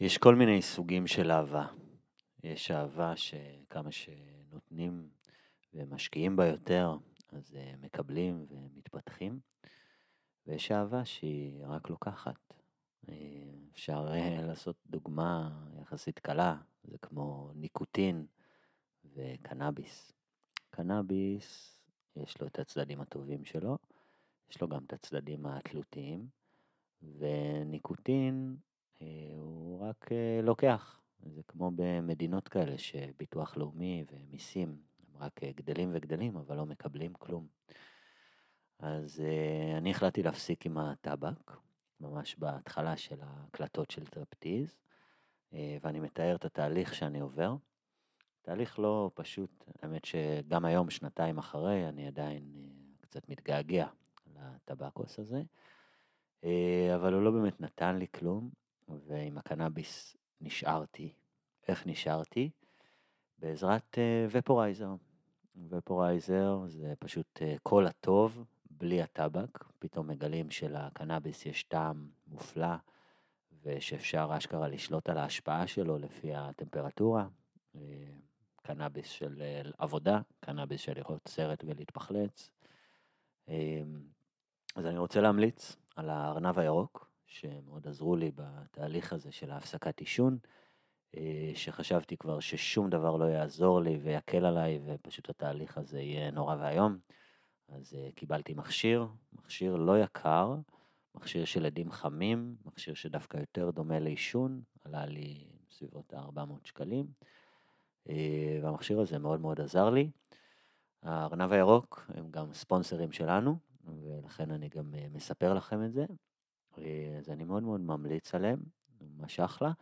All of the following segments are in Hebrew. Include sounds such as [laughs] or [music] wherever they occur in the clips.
יש כל מיני סוגים של אהבה. יש אהבה שכמה שנותנים ומשקיעים בה יותר, אז אה, מקבלים ומתפתחים, ויש אהבה שהיא רק לוקחת. אה, אפשר אה, לעשות דוגמה יחסית קלה, זה כמו ניקוטין וקנאביס. קנאביס, יש לו את הצדדים הטובים שלו, יש לו גם את הצדדים התלותיים, וניקוטין הוא רק לוקח. זה כמו במדינות כאלה שביטוח לאומי ומיסים הם רק גדלים וגדלים, אבל לא מקבלים כלום. אז אני החלטתי להפסיק עם הטבק, ממש בהתחלה של ההקלטות של טרפטיז, ואני מתאר את התהליך שאני עובר. תהליך לא פשוט, האמת שגם היום, שנתיים אחרי, אני עדיין קצת מתגעגע לטבקוס הזה, אבל הוא לא באמת נתן לי כלום, ועם הקנאביס נשארתי. איך נשארתי? בעזרת ופורייזר. ופורייזר זה פשוט כל הטוב, בלי הטבק. פתאום מגלים שלקנאביס יש טעם מופלא, ושאפשר אשכרה לשלוט על ההשפעה שלו לפי הטמפרטורה. קנאביס של עבודה, קנאביס של לראות סרט ולהתפחלץ. אז אני רוצה להמליץ על הארנב הירוק, שמאוד עזרו לי בתהליך הזה של ההפסקת עישון, שחשבתי כבר ששום דבר לא יעזור לי ויקל עליי, ופשוט התהליך הזה יהיה נורא ואיום. אז קיבלתי מכשיר, מכשיר לא יקר, מכשיר של עדים חמים, מכשיר שדווקא יותר דומה לעישון, עלה לי בסביבות ה-400 שקלים, והמכשיר הזה מאוד מאוד עזר לי. הארנב הירוק הם גם ספונסרים שלנו, ולכן אני גם מספר לכם את זה. אז אני מאוד מאוד ממליץ עליהם, ממש אחלה.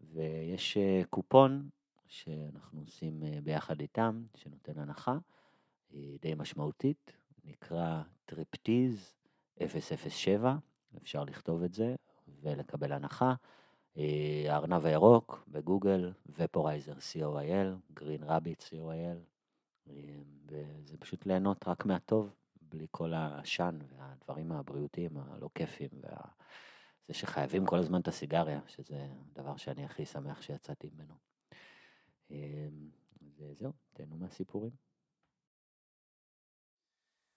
ויש קופון שאנחנו עושים ביחד איתם, שנותן הנחה די משמעותית, נקרא טריפטיז 007, אפשר לכתוב את זה ולקבל הנחה. הארנב הירוק בגוגל, ופורייזר co.il, green rabbit co.il, וזה פשוט ליהנות רק מהטוב, בלי כל העשן והדברים הבריאותיים הלא כיפים, וזה שחייבים כל הזמן את הסיגריה, שזה הדבר שאני הכי שמח שיצאתי ממנו. וזהו, תהנו מהסיפורים.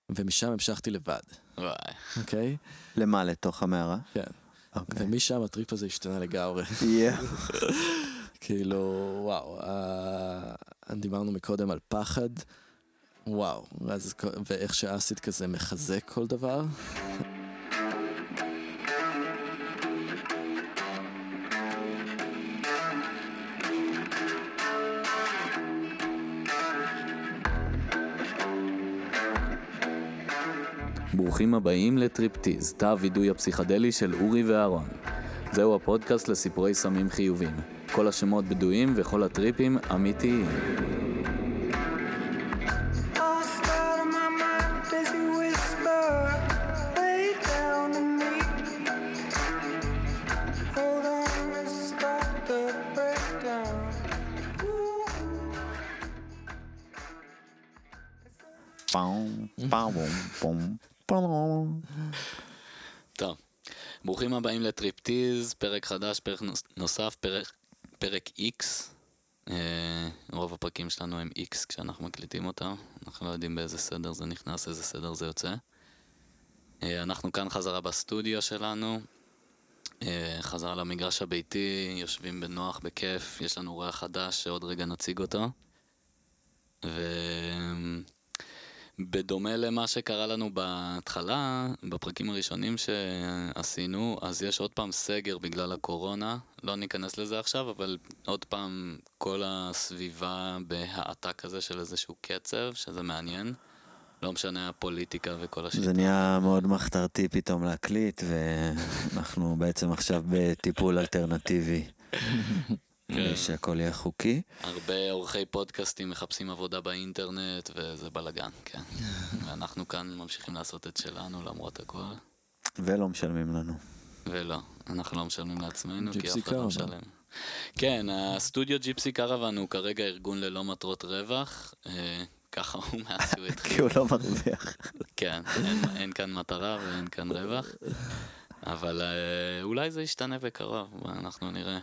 ומשם המשכתי לבד. וואי. אוקיי? למה? לתוך המערה? כן. אוקיי. ומשם הטריפ הזה השתנה לגמרי. [laughs] כאילו, וואו, uh, דיברנו מקודם על פחד, וואו, אז, ואיך שאסיד כזה מחזק כל דבר. ברוכים הבאים לטריפטיז, תא הווידוי הפסיכדלי של אורי ואהרון. זהו הפודקאסט לסיפורי סמים חיובים. כל השמות בדויים וכל הטריפים אמיתיים. טוב, ברוכים הבאים לטריפטיז, פרק חדש, פרק נוסף, פרק, פרק X. אה, רוב הפרקים שלנו הם X כשאנחנו מקליטים אותם, אנחנו לא יודעים באיזה סדר זה נכנס, איזה סדר זה יוצא. אה, אנחנו כאן חזרה בסטודיו שלנו, אה, חזרה למגרש הביתי, יושבים בנוח, בכיף, יש לנו ריח חדש שעוד רגע נציג אותו. ו... בדומה למה שקרה לנו בהתחלה, בפרקים הראשונים שעשינו, אז יש עוד פעם סגר בגלל הקורונה. לא ניכנס לזה עכשיו, אבל עוד פעם כל הסביבה בהאטה כזה של איזשהו קצב, שזה מעניין. לא משנה הפוליטיקה וכל השיטה. זה נהיה מאוד מחתרתי פתאום להקליט, ואנחנו בעצם עכשיו בטיפול אלטרנטיבי. [laughs] כן. שהכל יהיה חוקי. הרבה עורכי פודקאסטים מחפשים עבודה באינטרנט וזה בלאגן, כן. [laughs] ואנחנו כאן ממשיכים לעשות את שלנו למרות הכל. ולא משלמים לנו. ולא, אנחנו לא משלמים לעצמנו כי אף אחד לא משלם. כן, הסטודיו ג'יפסי קרוון הוא כרגע ארגון ללא מטרות רווח. אה, ככה הוא [laughs] מאז שהוא התחיל. כי הוא לא מרוויח. כן, אין, אין כאן מטרה ואין כאן רווח. אבל אה, אולי זה ישתנה בקרוב, אנחנו נראה.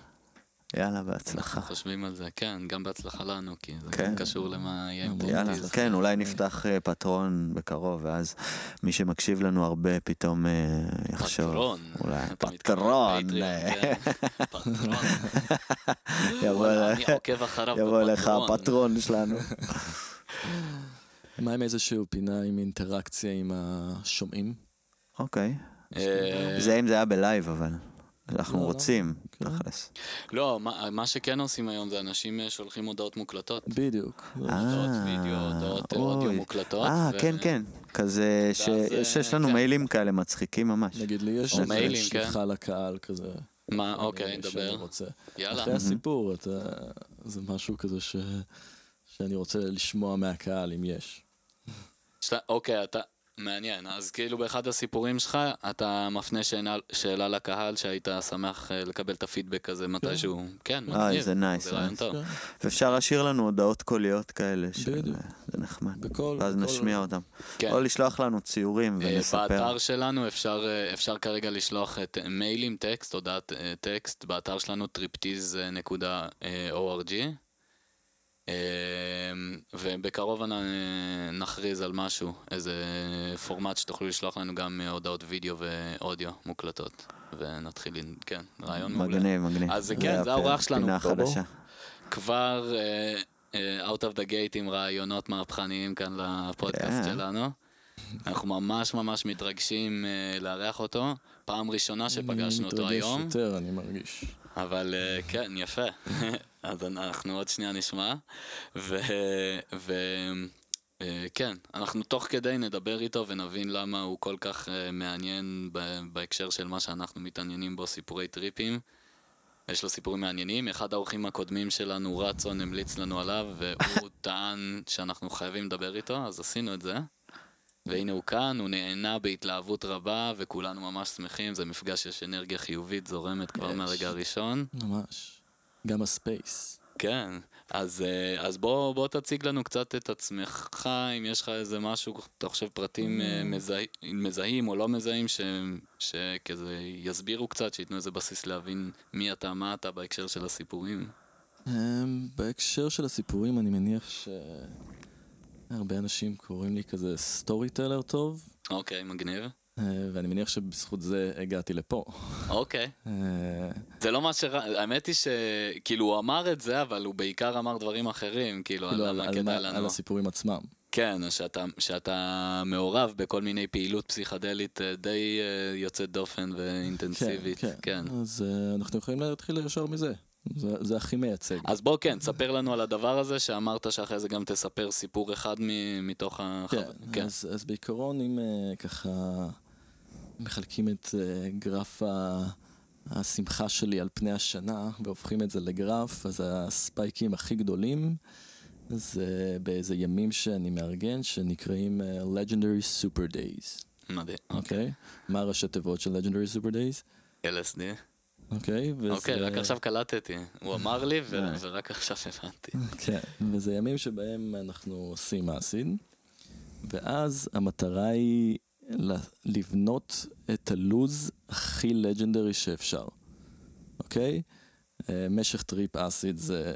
יאללה, בהצלחה. אנחנו חושבים על זה, כן, גם בהצלחה לנו, כי זה כן. גם קשור למה יהיה עם יאללה, טריפטיז. כן, אולי נפתח אה, Patreon בקרוב, ואז מי שמקשיב לנו הרבה פתאום אה, יחשוב. פטרון. אולי פטרון. כן. פטרון. [laughs] יבוא אליך. הפטרון שלנו. [laughs] מה עם איזשהו פינה עם אינטראקציה עם השומעים? אוקיי. אה, זה אם זה היה בלייב, אבל. אנחנו לא, לא. רוצים, כן. תכלס. לא, מה- מה שכן עושים היום זה אנשים אה, שולחים הודעות מוקלטות. בדיוק. אה, הודעות וידאו, הודעות אודיו. מוקלטות. אה, ו- כן, כן. כזה, ש- ואז, שיש לנו כן. מיילים כאלה מצחיקים ממש. נגיד לי יש מיילים, כן. שליחה לקהל כזה. מה, אוקיי, דבר. רוצה. יאללה. אחרי הסיפור, אתה... זה משהו כזה ש... שאני רוצה לשמוע מהקהל, אם יש. שאתה- אוקיי, אתה... מעניין, אז כאילו באחד הסיפורים שלך אתה מפנה שאלה, שאלה לקהל שהיית שמח אה, לקבל את הפידבק הזה מתישהו, כן, אה, מגניב, איזה nice, זה רעיון nice. טוב. כן. ואפשר להשאיר לנו הודעות קוליות כאלה, של- בדיוק. זה נחמד. בכל... ואז בכל- נשמיע אותם. כן. או לשלוח לנו ציורים אה, ונספר. באתר שלנו אפשר, אה, אפשר כרגע לשלוח את אה, מיילים, טקסט, הודעת אה, טקסט, באתר שלנו טריפטיז.org אה, ובקרוב נ- נכריז על משהו, איזה פורמט שתוכלו לשלוח לנו גם אה, הודעות וידאו ואודיו מוקלטות ונתחיל, כן, רעיון מעולה. מגניב, מגניב. אז כן, זה האורח שלנו. פינה. חדשה. כבר אה, אה, out of the gate עם רעיונות מהפכניים כאן לפודקאסט כן. שלנו. אנחנו ממש ממש מתרגשים אה, לארח אותו. פעם ראשונה שפגשנו אותו אני היום, מתרגש יותר, אני מרגיש. אבל אה, כן, יפה. [laughs] אז אנחנו עוד שנייה נשמע. ו... ו... אה, כן, אנחנו תוך כדי נדבר איתו ונבין למה הוא כל כך אה, מעניין בהקשר של מה שאנחנו מתעניינים בו, סיפורי טריפים. יש לו סיפורים מעניינים, אחד האורחים הקודמים שלנו, רצון, המליץ לנו עליו, והוא [laughs] טען שאנחנו חייבים לדבר איתו, אז עשינו את זה. והנה הוא כאן, הוא נהנה בהתלהבות רבה, וכולנו ממש שמחים, זה מפגש שיש אנרגיה חיובית זורמת כבר יש. מהרגע הראשון. ממש. גם הספייס. כן, אז, אה, אז בוא, בוא תציג לנו קצת את עצמך, אם יש לך איזה משהו, אתה חושב פרטים אה, מזהה, מזהים או לא מזהים, ש, שכזה יסבירו קצת, שייתנו איזה בסיס להבין מי אתה, מה אתה בהקשר של הסיפורים. אמ, בהקשר של הסיפורים, אני מניח שהרבה אנשים קוראים לי כזה סטורי טלר טוב, אוקיי, מגניב. אה, ואני מניח שבזכות זה הגעתי לפה. אוקיי. אה, זה לא מה ש... האמת היא שכאילו הוא אמר את זה, אבל הוא בעיקר אמר דברים אחרים, כאילו, על למה על כדאי מה- לנו. על הסיפורים עצמם. כן, שאתה, שאתה מעורב בכל מיני פעילות פסיכדלית אה, די יוצאת דופן ואינטנסיבית. כן, כן. כן. אז אנחנו יכולים להתחיל ישר מזה. זה, זה הכי מייצג. אז בוא כן, תספר לנו על הדבר הזה, שאמרת שאחרי זה גם תספר סיפור אחד מ- מתוך ה... כן, כן. אז, אז בעיקרון אם ככה מחלקים את אה, גרף ה- השמחה שלי על פני השנה והופכים את זה לגרף, אז הספייקים הכי גדולים זה באיזה ימים שאני מארגן שנקראים אה, Legendary Super Days, מדהים, אוקיי? מה הראשי תיבות של Legendary Super Days? LSD. אוקיי? וזה- אוקיי, רק עכשיו קלטתי. הוא אמר לי, ו- אה. ורק עכשיו הבנתי. כן, וזה ימים שבהם אנחנו עושים acid, ואז המטרה היא לבנות את הלוז הכי legendary שאפשר, אוקיי? אה, משך trip acid זה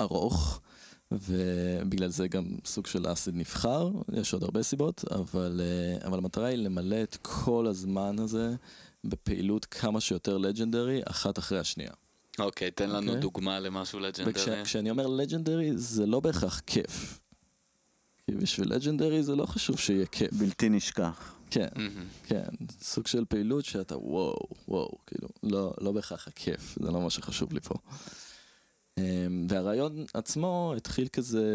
ארוך, ובגלל זה גם סוג של acid נבחר, יש עוד הרבה סיבות, אבל, אה, אבל המטרה היא למלא את כל הזמן הזה בפעילות כמה שיותר legendary, אחת אחרי השנייה. אוקיי, תן לנו אוקיי. דוגמה למשהו לג'נדרי. וכשאני אומר לג'נדרי זה לא בהכרח כיף. כי בשביל לג'נדרי זה לא חשוב שיהיה כיף. בלתי נשכח. כן. כן. סוג של פעילות שאתה וואו, וואו, כאילו, לא, לא בהכרח הכיף, זה לא מה שחשוב לי פה. אמ, והרעיון עצמו התחיל כזה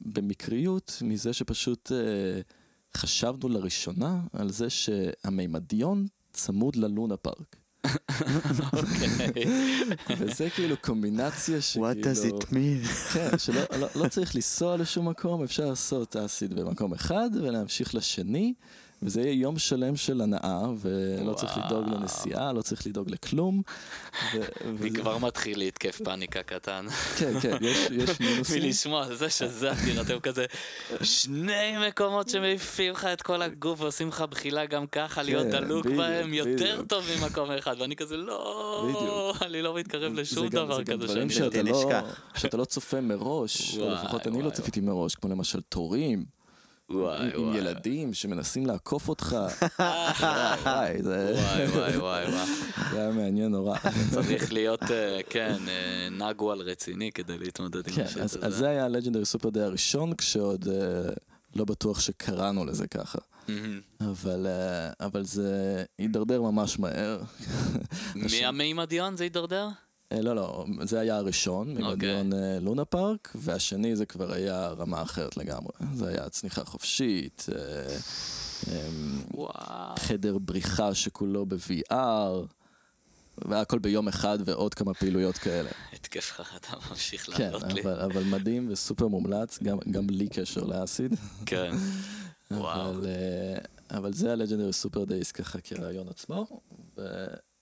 במקריות, מזה שפשוט אה, חשבנו לראשונה על זה שהמימדיון צמוד ללונה פארק. אוקיי. וזה כאילו קומבינציה שכאילו... What does it mean? כן, שלא לא, לא צריך לנסוע לשום מקום, אפשר לעשות אסיד במקום אחד ולהמשיך לשני, וזה יהיה יום שלם של הנאה, ולא צריך לדאוג וואו. לנסיעה, לא צריך לדאוג לכלום. ו- אני [laughs] וזה- כבר מתחיל להתקף פאניקה קטן. כן, כן, יש, יש [laughs] מינוסים. מלשמוע זה שזה אדיר, אתם כזה שני מקומות שמעיפים לך את כל הגוף ועושים לך בחילה גם ככה, להיות כן, דלוק בדיוק, בהם יותר. טוב ממקום אחד, ואני כזה לא. אני לא מתקרב לשום זה גם- דבר זה גם כזה דברים שאני... שאתה לא. שאתה לא צופה מראש, או לפחות אני לא צפיתי מראש, כמו למשל תורים, וואי עם- וואי. ילדים שמנסים לעקוף אותך. וואי, [laughs] וואי, זה וואי וואי וואי וואי. זה היה מעניין נורא. צריך להיות, אה, כן, אה, נגואל רציני כדי להתמודד עם כן, אז, הזה. אז זה היה הלג'נדרי סופר דיי הראשון, כשעוד אה, לא בטוח שקראנו לזה ככה. אבל, אבל זה הידרדר ממש מהר. מהמימדיון [laughs] זה הידרדר? אה, לא, לא, זה היה הראשון, אוקיי. ממדיון אה, לונה פארק, והשני זה כבר היה רמה אחרת לגמרי. זה היה צניחה חופשית, אה, אמ. חדר בריחה שכולו ב-VR, והכל ביום אחד ועוד כמה פעילויות כאלה. התקף חרדה ממשיך כן, לעלות לי. אבל, אבל מדהים וסופר מומלץ, גם, גם בלי קשר לאסיד. כן. [laughs] וואו. אבל, זה ה legendary super days ככה כרעיון עצמו.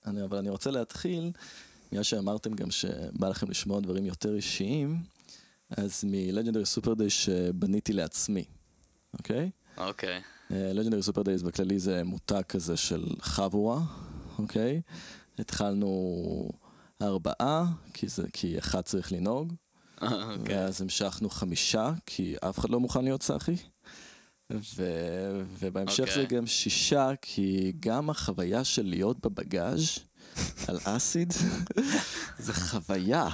אבל אני רוצה להתחיל, בגלל שאמרתם גם שבא לכם לשמוע דברים יותר אישיים, אז מ legendary super days שבניתי לעצמי, אוקיי? אוקיי. legendary super days בכללי זה מותג כזה של חבורה, אוקיי? התחלנו ארבעה, כי, זה, כי אחד צריך לנהוג. [laughs] אוקיי. ואז המשכנו חמישה, כי אף אחד לא מוכן להיות צחי. ו... ובהמשך אוקיי. זה גם שישה, כי גם החוויה של להיות בבגאז' על אסיד, זה חוויה.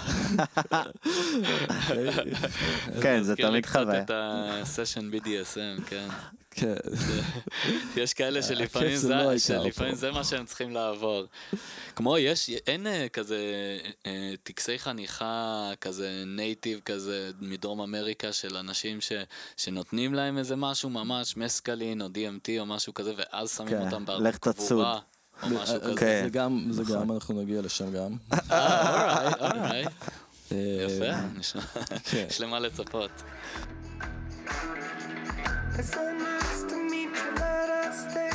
כן, זה תמיד קצת חוויה. את הסשן BDSM, כן. כן, יש כאלה שלפעמים הכיף זה לא שלפעמים. זה מה שהם צריכים לעבור. כמו יש, אין אה, כזה אה, טקסי חניכה כזה נייטיב כזה מדרום אמריקה של אנשים ש, שנותנים להם איזה משהו ממש מסקלין או DMT או משהו כזה ואז שמים כן, אותם לך תצוד. או משהו אז כזה. כן. זה גם, זה נכון. גם, אנחנו נגיע לשם גם. [laughs] אה, אורייט, אורייט. אה, יפה, נשמע- כן. יש למה לצפות. It's so nice to meet you, let us stay.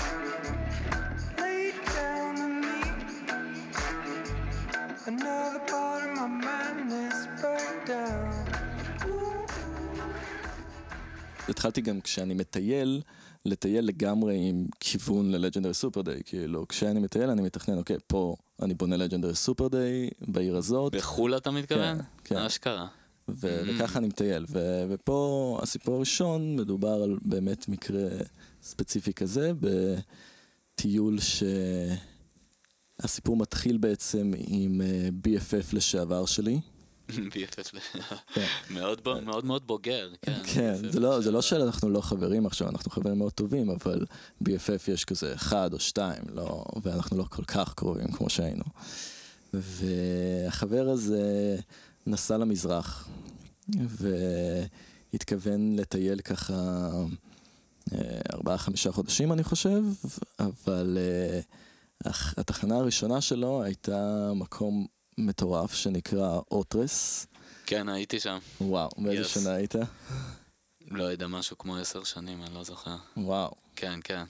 Lay down and leave. Another part of my madness burned down. התחלתי גם כשאני מטייל, לטייל לגמרי עם כיוון ללג'נדרי סופר דיי, כאילו כשאני מטייל אני מתכנן, אוקיי, פה אני בונה לג'נדרי סופר דיי, בעיר הזאת, בחו"ל אתה מתכוון? כן, כן. אשכרה. ו- Mm. וככה אני מטייל, ו- ופה הסיפור הראשון מדובר על באמת מקרה ספציפי כזה, בטיול שהסיפור מתחיל בעצם עם אה, BFF לשעבר שלי. [laughs] BFF. כן. מאוד ב- מאוד מאוד בוגר, כן. כן, זה לא, לא. שאנחנו לא חברים עכשיו, אנחנו חברים מאוד טובים, אבל BFF יש כזה אחד או שתיים, לא, ואנחנו לא כל כך קרובים כמו שהיינו. והחבר הזה נסע למזרח, והתכוון לטייל ככה אה, ארבעה חמישה חודשים אני חושב, אבל אה, התחנה הראשונה שלו הייתה מקום מטורף שנקרא אוטרס. כן, הייתי שם. וואו, באיזה Yes. שנה היית? לא יודע, משהו כמו עשר שנים, אני לא זוכר. וואו, כן, כן.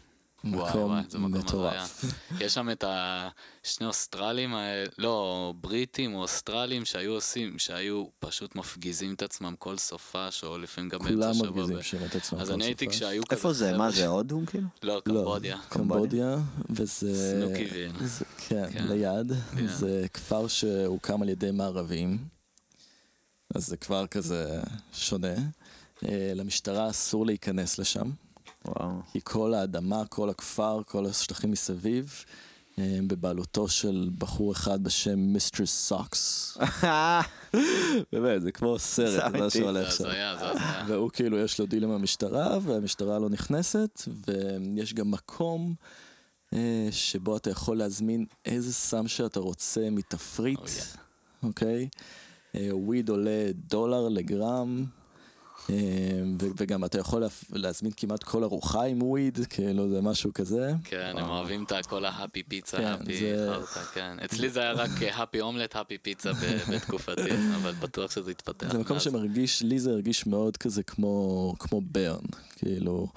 וואי מקום וואי, זה מקום מטורף. יש שם את השני אוסטרלים האלה, לא, בריטים או אוסטרלים שהיו עושים, שהיו פשוט מפגיזים את עצמם כל סופש, או לפעמים גם באמצע כולם השבוע. מרגיזים ב- שם את עצמם. אז כל אני הייתי. כשהיו כזה... איפה זה? מה זה, הודו כאילו? לא, קמבודיה. קמבודיה, וזה... סיהנוקוויל. זה- כן, כן. ליד. כן. זה כפר שהוקם על ידי מערבים, אז זה כבר כזה שונה. אה, למשטרה אסור להיכנס לשם, וואו. כי כל האדמה, כל הכפר, כל השטחים מסביב, אה, הם בבעלותו של בחור אחד בשם מיסטר סוקס. [laughs] באמת, זה כמו סרט, מה אמיתי. שהולך זה שם. והוא כאילו יש לו דיל עם המשטרה, והמשטרה לא נכנסת, ויש גם מקום אה, שבו אתה יכול להזמין איזה סם שאתה רוצה מתפריט, Oh, yeah. אוקיי? אה, weed עולה דולר לגרם, וגם אתה יכול להזמין כמעט כל ארוחה עם weed, כאילו זה משהו כזה. כן, הם אוהבים את כל ה happy פיצה, happy חרטה, כן. אצלי זה היה רק happy אומלט, happy פיצה בתקופתי, [laughs] אבל בטוח שזה התפתח. זה מקום. שמרגיש, לי זה הרגיש מאוד כזה כמו, burn, כאילו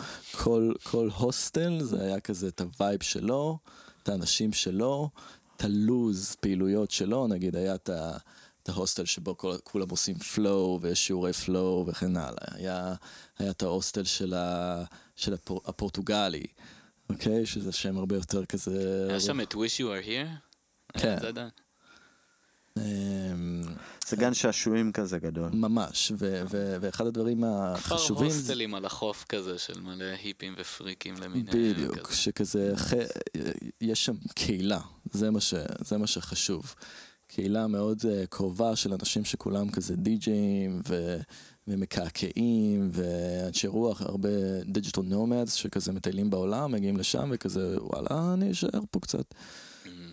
כל הוסטל זה היה כזה את ה vibe שלו, את האנשים שלו, את הלו"ז פעילויות שלו, נגיד היה את, ה, את ההוסטל שבו כל, כולם עושים flow ויש שיעורי flow וכן הלאה, היה, היה את ההוסטל של, ה, של הפור, הפורטוגלי, אוקיי? שזה שם הרבה יותר כזה... היה שם את Wish You Were Here? כן. זה עדיין? אמ, זה גן שעשועים כזה גדול. ממש, ואחד הדברים החשובים... זה- הוסטלים על החוף כזה של מלא היפים ופריקים למיניהם. בדיוק, כזה. שכזה, יש שם קהילה, זה מה שחשוב. קהילה מאוד uh, קרובה של אנשים שכולם כזה די-ג'אים ו, ומקעקעים ואנשי רוח, הרבה digital nomads שכזה מטיילים בעולם, מגיעים לשם וכזה וואלה אני אשאר פה קצת.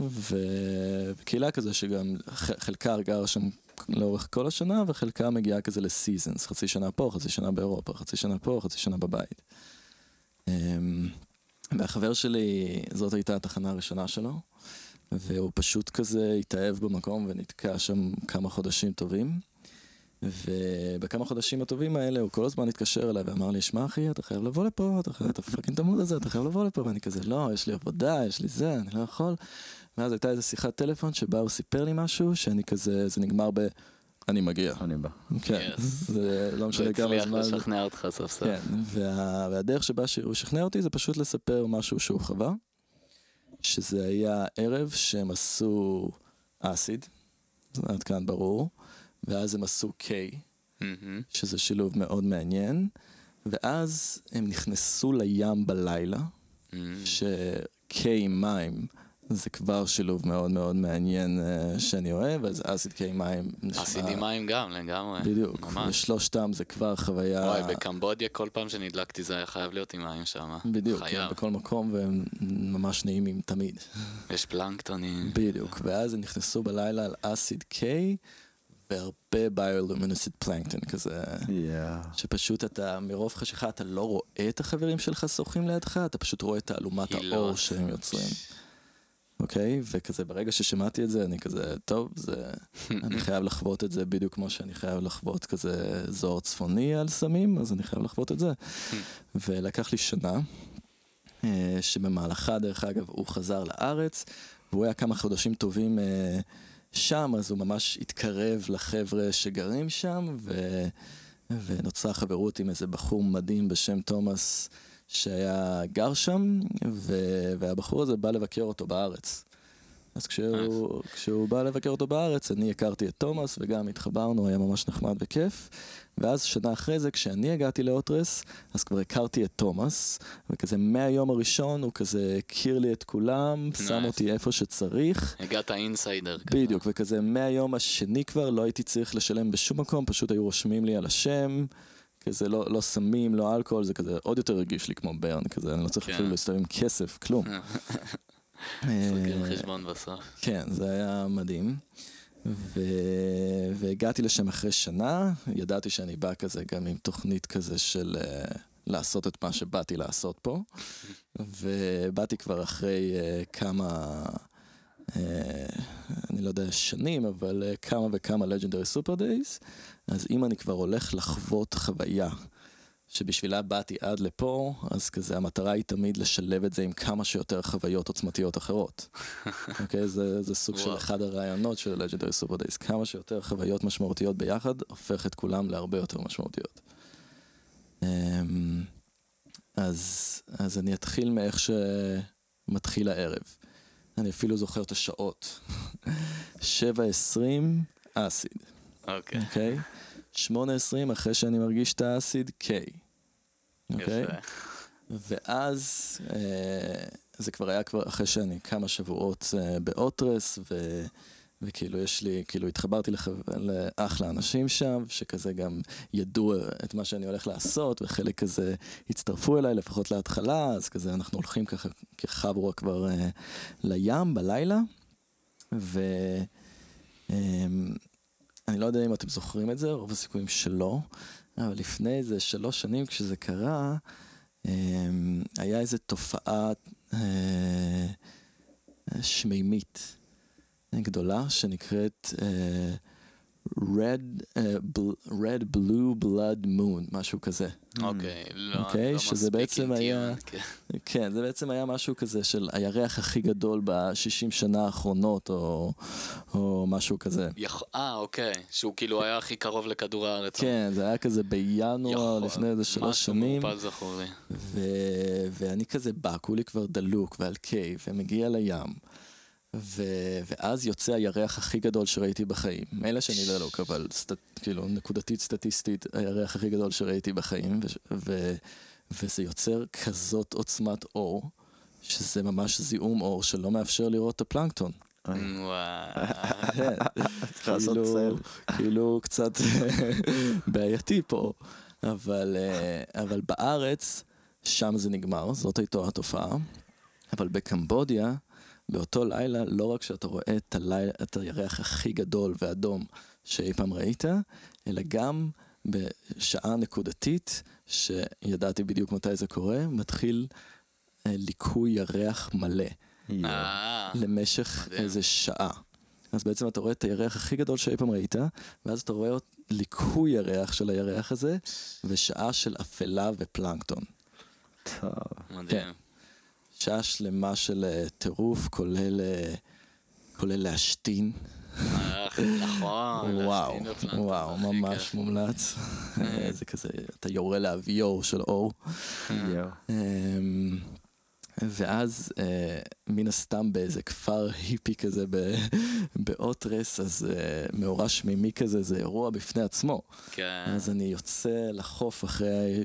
ו- וקהילה כזה שגם חלקה גרה שם לאורך כל השנה וחלקה מגיעה כזה ל seasons, חצי שנה פה, חצי שנה באירופה, חצי שנה פה, חצי שנה בבית. אמ, והחבר שלי, זאת הייתה התחנה הראשונה שלו, והוא פשוט כזה התאהב במקום ונתקע שם כמה חודשים טובים. ובכמה חודשים הטובים האלה הוא כל הזמן התקשר אליי ואמר לי, שמע אחי, אתה חייב לבוא לפה, אתה, חייב- אתה פאקינג תמוד על זה, אתה חייב לבוא לפה, ואני כזה, לא, יש לי עבודה, יש לי זה, אני לא יכול. ואז הייתה איזו שיחת טלפון שבה הוא סיפר לי משהו, שאני כזה, זה נגמר ב... אני מגיע. אני בא. כן. זה לא לא משנה כמה הצליח זמן. לשכנע אותך סוף סוף. כן, וה, והדרך שבה שהוא שכנע אותי זה פשוט לספר משהו שהוא חווה, שזה היה ערב שהם עשו אסיד, עד כאן ברור, ואז הם עשו קיי, מהמם. שזה שילוב מאוד מעניין, ואז הם נכנסו לים בלילה, מהמם. שקיי מים זה כבר שילוב מאוד מאוד מעניין אה, שאני אוהב, אז אסיד קיי מים נשמע... אסיד עם מים גם, לגמרי. בדיוק. ושלושתם זה כבר חוויה... וואי, בקמבודיה כל פעם שנדלקתי זה היה חייב להיות עם מים שם. בדיוק, כן, חייב. בכל מקום והם ממש נעימים תמיד. יש פלנקטונים. בדיוק, ואז הם נכנסו בלילה על אסיד קיי והרבה ביולומיניסיט פלנקטון כזה, שפשוט אתה מרוב חשיכה אתה לא רואה את החברים שלך שוחים לידך, אתה פשוט רואה את תעלומת הילות. האור שהם יוצרים. אוקיי? וכזה ברגע ששמעתי את זה אני כזה, טוב, זה... [laughs] אני חייב לחוות את זה בדיוק כמו שאני חייב לחוות כזה זוהר צפוני על סמים, אז אני חייב לחוות את זה. [laughs] ולקח לי שנה, אה, שבמהלכה, דרך אגב, הוא חזר לארץ, והוא היה כמה חודשים טובים אה, שם, אז הוא ממש התקרב לחבר'ה שגרים שם, ו... ונוצרה חברות עם איזה בחור מדהים בשם תומאס, שהיה גר שם, ו... והבחור הזה בא לבקר אותו בארץ. אז כשהוא, כשהוא בא לבקר אותו בארץ, אני הכרתי את תומאס וגם התחברנו, היה ממש נחמד וכיף. ואז שנה אחרי זה, כשאני הגעתי לאוטרס, אז כבר הכרתי את תומאס, וכזה מהיום הראשון הוא כזה הכיר לי את כולם, שם Nice. אותי איפה שצריך. הגעת אינסיידר. כזה. בדיוק, וכזה מהיום השני כבר לא הייתי צריך לשלם בשום מקום, פשוט היו רושמים לי על השם. כזה לא, לא סמים, לא אלכוהול, זה כזה עוד יותר הרגיש לי כמו ברן, כזה אני לא צריך כן. אפילו להסתובב עם כסף, כלום. סוגרים [laughs] אה, חשבון בסוף. כן, זה היה מדהים. ו... והגעתי לשם אחרי שנה, ידעתי שאני בא כזה גם עם תוכנית כזה של uh, לעשות את מה שבאתי לעשות פה. [laughs] ובאתי כבר אחרי uh, כמה, אני לא יודע שנים, אבל uh, כמה וכמה Legendary Super Days. אז אם אני כבר הולך לחוות חוויה שבשבילה באתי עד לפה, אז כזה המטרה היא תמיד לשלב את זה עם כמה שיותר חוויות עוצמתיות אחרות. [laughs] אוקיי? זה, זה סוג של. אחד הרעיונות של Legendary Super Days. כמה שיותר חוויות משמעותיות ביחד, הופך את כולם להרבה יותר משמעותיות. אמ, אז, אז אני אתחיל מאיך שמתחיל הערב. אני אפילו זוכר את השעות. [laughs] 7.20 אסיד. אוקיי. אוקיי? 8.20 אחרי שאני מרגיש את האסיד, קיי. אוקיי? יפה. ואז אה, זה כבר היה כבר אחרי שאני כמה שבועות אה, באוטרס, ו, וכאילו יש לי, כאילו התחברתי לח, לאחלה אנשים שם, שכזה גם ידעו את מה שאני הולך לעשות, וחלק כזה הצטרפו אליי לפחות להתחלה, אז כזה אנחנו הולכים ככה כחבורה כבר אה, לים בלילה, ו... אה, אני לא יודע אם אתם זוכרים את זה, רוב הסיכויים שלא, אבל לפני איזה שלוש שנים כשזה קרה, אמ, היה איזו תופעה אה, שמימית גדולה שנקראת אה, Red, אה, בל- Red Blue Blood Moon, משהו כזה. אוקיי, לא אוקיי, לא שזה מספיק בעצם היה- אינטימי, כן. כן, זה בעצם היה משהו כזה של הירח הכי גדול ב-60 שנה האחרונות, או, או משהו כזה. יכ- אה, אוקיי, שהוא כאילו היה הכי קרוב לכדור הארץ. כן, זה היה כזה בינואר יכול- לפני איזה שלוש משהו שנים, מעורפל זכור לי. ו- ואני כזה בא, כולי כבר דלוק ועל קיי, ומגיע לים. ו- ואז יוצא הירח הכי גדול שראיתי בחיים. מילא שאני לא דלוק, אבל סט- כאילו נקודתית סטטיסטית, הירח הכי גדול שראיתי בחיים, ו- ו- וזה יוצר כזאת עוצמת אור, שזה ממש זיהום אור שלא מאפשר לראות את הפלנקטון. וואו. כן, [laughs] כאילו-. כאילו קצת [laughs] בעייתי פה, אבל, אה, אבל בארץ, שם זה נגמר, זאת הייתה התופעה, אבל בקמבודיה, באותו לילה, לא רק שאתה רואה את, הלילה, את הירח הכי גדול ואדום שאי פעם ראית, אלא גם בשעה נקודתית, שידעתי בדיוק מתי זה קורה, מתחיל אה, ליקוי ירח מלא. אה, למשך. איזה שעה. אז בעצם אתה רואה את הירח הכי גדול שאי פעם ראית, ואז אתה רואה את ליקוי ירח של הירח הזה, ושעה של אפלה ופלנקטון. טוב. מדהים. שעה שלמה של אה, טירוף, כולל, אה, כולל להשתין. נכון. וואו, וואו, ממש. מומלץ. אה, [laughs] זה כזה, אתה יורה לאביור של אור. ואז אה, מן הסתם באיזה כפר היפי כזה באוטרס, אז אה, מאורע שמימי כזה זה אירוע בפני עצמו. כן. אז אני יוצא לחוף אחרי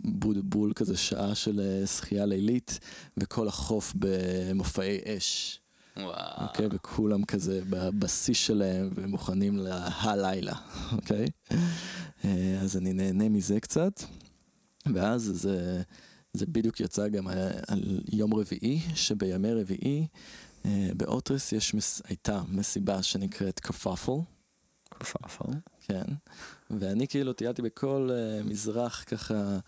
בולבול כזה שעה של אה, שחייה לילית, וכל החוף במופעי אש. וואו. אוקיי? וכולם כזה בשיא שלהם ומוכנים להלילה, אוקיי? אה, אז אני נהנה מזה קצת, ואז זה, זה בדיוק יצא גם על, על יום רביעי, שבימי רביעי אה, באוטרס יש, מס, הייתה מסיבה שנקראת קפאפל, כפפה. כן, ואני כאילו טיילתי בכל אה, מזרח ככה,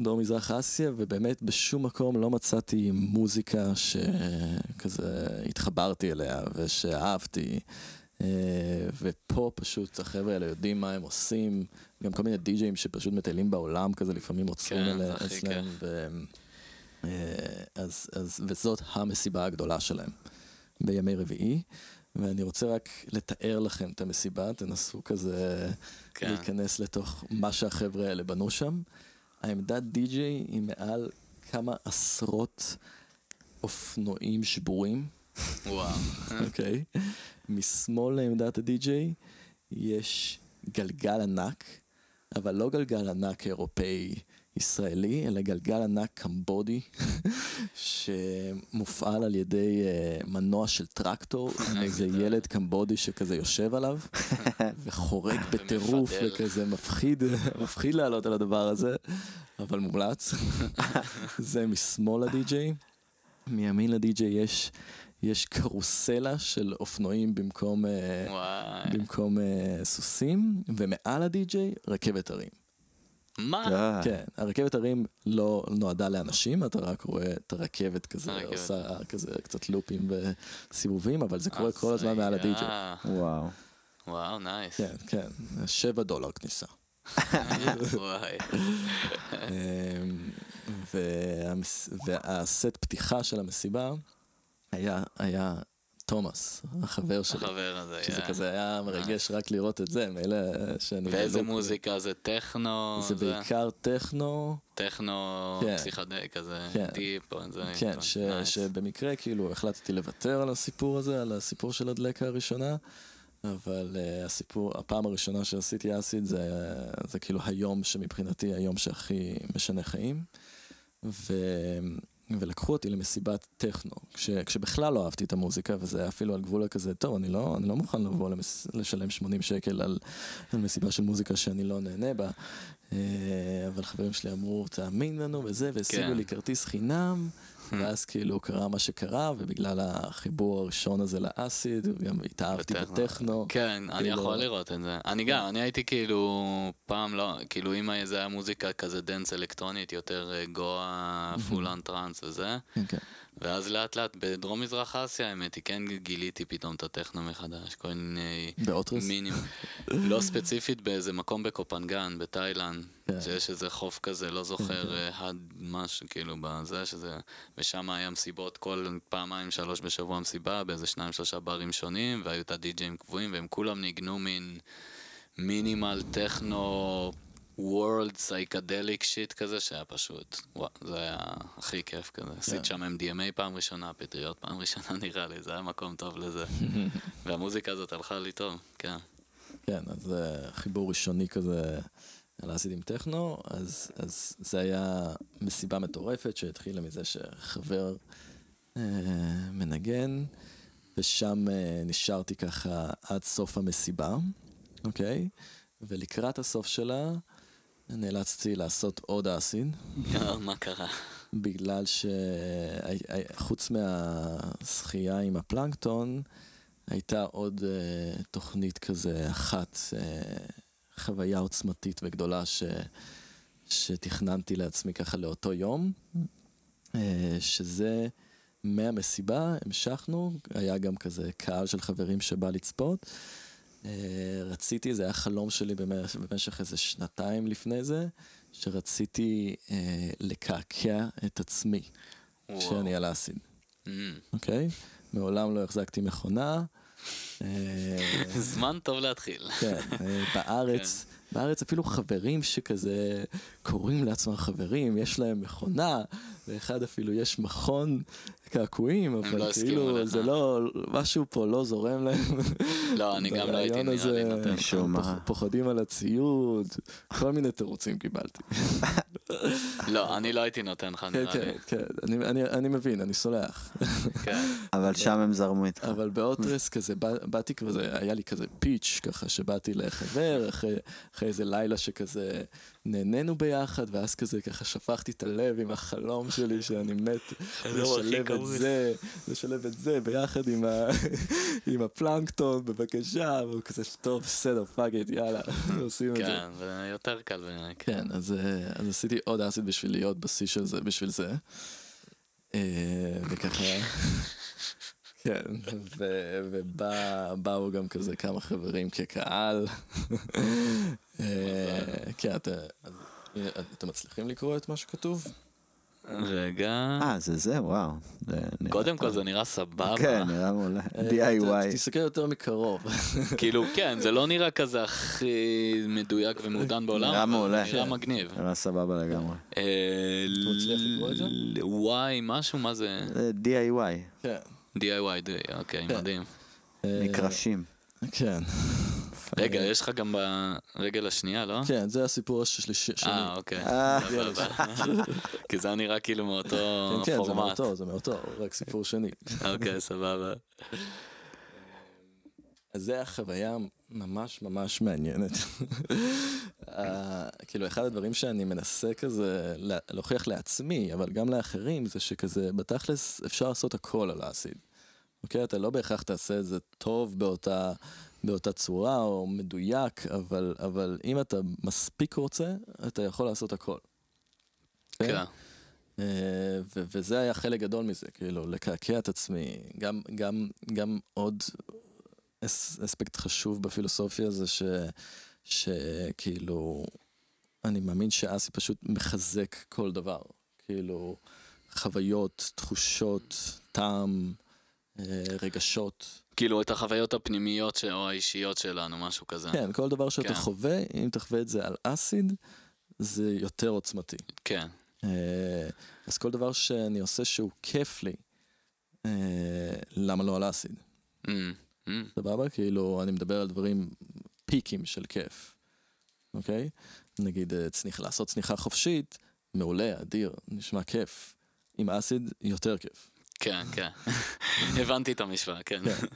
דרום מזרח אסיה, ובאמת בשום מקום לא מצאתי מוזיקה שכזה התחברתי אליה ושאהבתי. אה, ופה פשוט החבר'ה האלה יודעים מה הם עושים, גם כל מיני די-ג'אים שפשוט מטיילים בעולם כזה לפעמים עוצרים כן, הכי אצלם, ו... אה, אז, אז, וזאת המסיבה הגדולה שלהם בימי רביעי. ואני רוצה רק לתאר לכם את המסיבה, תנסו כזה כן. להיכנס לתוך מה שהחבר'ה האלה בנו שם. העמדת די-ג'יי היא מעל כמה עשרות אופנועים שבורים, וואו. אוקיי? משמאל לעמדת הדי-ג'יי יש גלגל ענק, אבל לא גלגל ענק אירופאי ישראלי, אלא גלגל ענק קמבודי, [laughs] שמופעל על ידי אה, מנוע של טרקטור, עם [laughs] איזה ילד קמבודי שכזה יושב עליו, [laughs] וחורג בטירוף. וכזה מפחיד, מפחיד לעלות על הדבר הזה, אבל מומלץ. זה משמאל הדי-ג'יי. מימין לדי-ג'יי יש, יש קרוסלה של אופנועים במקום, אה, וואי. במקום אה, סוסים, ומעל הדי-ג'יי רכבת הרים. מה? די. כן, הרכבת הרים לא נועדה לאנשים, אתה רק רואה את הרכבת כזה, הרכבת. עושה כזה קצת לופים וסיבובים, אבל זה קורה כל הזמן מעל הדי-ג'יי. וואו. וואו, נייס. כן, כן, שבע דולר כניסה. [laughs] וואי. אמ, והמס- והסט פתיחה של המסיבה היה, היה תומאס, החבר שלי. החבר הזה, שזה יא. כזה היה מרגש רק לראות את זה, מילא שאני... ואיזה. מוזיקה זה טכנו? זה בעיקר טכנו, טכנו כן. פסיכדלי כזה, כן. טיפ או זה. כן, ש, nice. שבמקרה כאילו החלטתי לוותר על הסיפור הזה, על הסיפור של הדלקה הראשונה, אבל uh, הסיפור, הפעם הראשונה שעשיתי אסיד זה, זה כאילו היום שמבחינתי היום שהכי משנה חיים. ו... ולקחו אותי למסיבת טכנו, כש, כשבכלל לא אהבתי את המוזיקה, וזה היה אפילו על גבול הכזה, טוב, אני לא, אני לא מוכן לבוא למס, לשלם 80 שקל על, על מסיבה של מוזיקה שאני לא נהנה בה. אה, אבל חברים שלי אמרו, תאמין לנו וזה, והשיגו כן. לי כרטיס חינם, ואז כאילו קרה מה שקרה, ובגלל החיבור הראשון הזה לאסיד, גם התאהבתי בטכנו. בטכנו. כן, אני כאילו- יכול לראות את זה. אני גם, אני הייתי כאילו, פעם לא, כאילו אם זה היה מוזיקה כזה dance אלקטרונית, יותר אה, גואה, full-on trance וזה, כן, כן. ואז לאט לאט בדרום מזרח אסיה, האמת היא, כן גיליתי פתאום את הטכנו מחדש, כל מיני באוטרס? מינים. לא ספציפית באיזה מקום בקופנגן, בתאילנד, כן. שיש איזה חוף כזה, לא זוכר, אה, הד משהו כאילו בזה, שזה, ושם היה מסיבות כל פעמיים, שלוש בשבוע מסיבה, באיזה שניים, שלושה ברים שונים, והיו את הדי-ג'אים קבועים, והם כולם ניגנו מין מינימל טכנו. וורלד סייקדליק שיט כזה שהיה פשוט, וואו, זה היה הכי כיף כזה. עשית שם MDMA פעם ראשונה, פטריות פעם ראשונה [laughs] נראה לי, זה היה מקום טוב לזה. [laughs] והמוזיקה הזאת הלכה לי טוב, כן. כן, אז אה, חיבור ראשוני כזה על האסיד עם טכנו, אז, אז זה היה מסיבה מטורפת שהתחילה מזה שחבר אה, מנגן, ושם אה, נשארתי ככה עד סוף המסיבה, אוקיי? ולקראת הסוף שלה נאלצתי לעשות עוד אסיד. אה, מה קרה? בגלל שחוץ מהשחייה עם הפלנקטון, הייתה עוד uh, תוכנית כזה אחת, uh, חוויה עוצמתית וגדולה ש, שתכננתי לעצמי ככה לאותו יום, uh, שזה מהמסיבה המשכנו, היה גם כזה קהל של חברים שבא לצפות. Uh, רציתי, זה היה חלום שלי במשך, במשך איזה שנתיים לפני זה, שרציתי uh, לקעקע את עצמי. כשאני על האסיד, Mm. אוקיי? מעולם לא החזקתי מכונה. אה, זמן טוב להתחיל. כן, אה, בארץ, בארץ אפילו חברים שכזה קוראים לעצמם חברים, יש להם מכונה, ואחד אפילו יש מכון קעקועים, לא אבל הסכימו כאילו. זה לא, משהו פה לא זורם להם. לא, אני גם לא הייתי נראה לי נותן. מה. פוח- פוחדים על הציוד, כל מיני תירוצים קיבלתי. לא, אני לא הייתי נותן לך כן, נראה לי. כן, כן, אני- אני- אני מבין, אני סולח. כן. אבל שם הם זרמו איתך. אבל באוטרס כזה, בא, באתי כזה, היה לי כזה פיץ' ככה, שבאתי לחבר, אחרי איזה לילה שכזה נהנינו ביחד, ואז כזה ככה שפכתי את הלב עם החלום שלי, שאני מת לשלב את. זה, לשלב את זה ביחד עם, ה, [laughs] עם הפלנקטון, בבקשה, והוא כזה, טוב, בסדר, fuck it, יאללה, [laughs] עושים את זה. כן, זה יותר קל בעיניי. כן. כן, אז, אה, אז עשיתי עוד אסיד בשביל להיות בשיא של זה, בשביל זה. אה, וככה, [laughs] כן, ובאו גם כזה כמה חברים כקהל. אה, כן, אתה- אתם מצליחים לקרוא את מה שכתוב? רגע. אה, זה זה, וואו. קודם כל. זה נראה סבבה. כן, נראה מעולה. אה, DIY. תסתכל יותר מקרוב. כאילו, כן, זה לא נראה כזה הכי מדויק ומעודן בעולם, נראה מעולה. נראה כן. מגניב. נראה סבבה לגמרי. אה, מצליח לקרוא את זה? וואי, משהו, מה זה? זה DIY, כן. DIY, אוקיי, כן. מדהים. אה, מקרשים. כן. רגע, יש לך גם ברגל השנייה, לא? כן, זה הסיפור השלישי. שלי. אה, אוקיי. אה. סבבה. [laughs] כי זה נראה כאילו מאותו כן, כן, זה פורמט. מאותו, זה מאותו, רק סיפור שני. אוקיי, סבבה. אז זה החוויה ממש ממש מעניינת. אה, כאילו, אחד הדברים שאני מנסה כזה לה- להוכיח לעצמי, אבל גם לאחרים, זה שכזה, בתכלס אפשר לעשות הכל על האסיד. אוקיי? אתה לא בהכרח תעשה את זה טוב באותה, באותה צורה או מדויק, אבל, אבל אם אתה מספיק רוצה, אתה יכול לעשות הכל. כן. אה, ו- וזה היה חלק גדול מזה, כאילו, לקעקע את עצמי. גם, גם, גם עוד אספקט חשוב בפילוסופיה זה ש, שכאילו, אני מאמין שאסי פשוט מחזק כל דבר. כאילו, חוויות, תחושות, טעם, אה, רגשות. כאילו את החוויות הפנימיות ש- או האישיות שלנו, משהו כזה. כן, כל דבר שאתה כן. חווה, אם תחווה את זה על אסיד, זה יותר עוצמתי. כן. אה, אז כל דבר שאני עושה שהוא כיף לי, אה, למה לא על אסיד? Mm, mm. סבבה? כאילו, אני מדבר על דברים פיקים של כיף, אוקיי? נגיד, אה, צניח, לעשות צניחה חופשית, מעולה, אדיר, נשמע כיף. עם אסיד, יותר כיף. כן, כן. [laughs] הבנתי את המשוואה, כן. כן.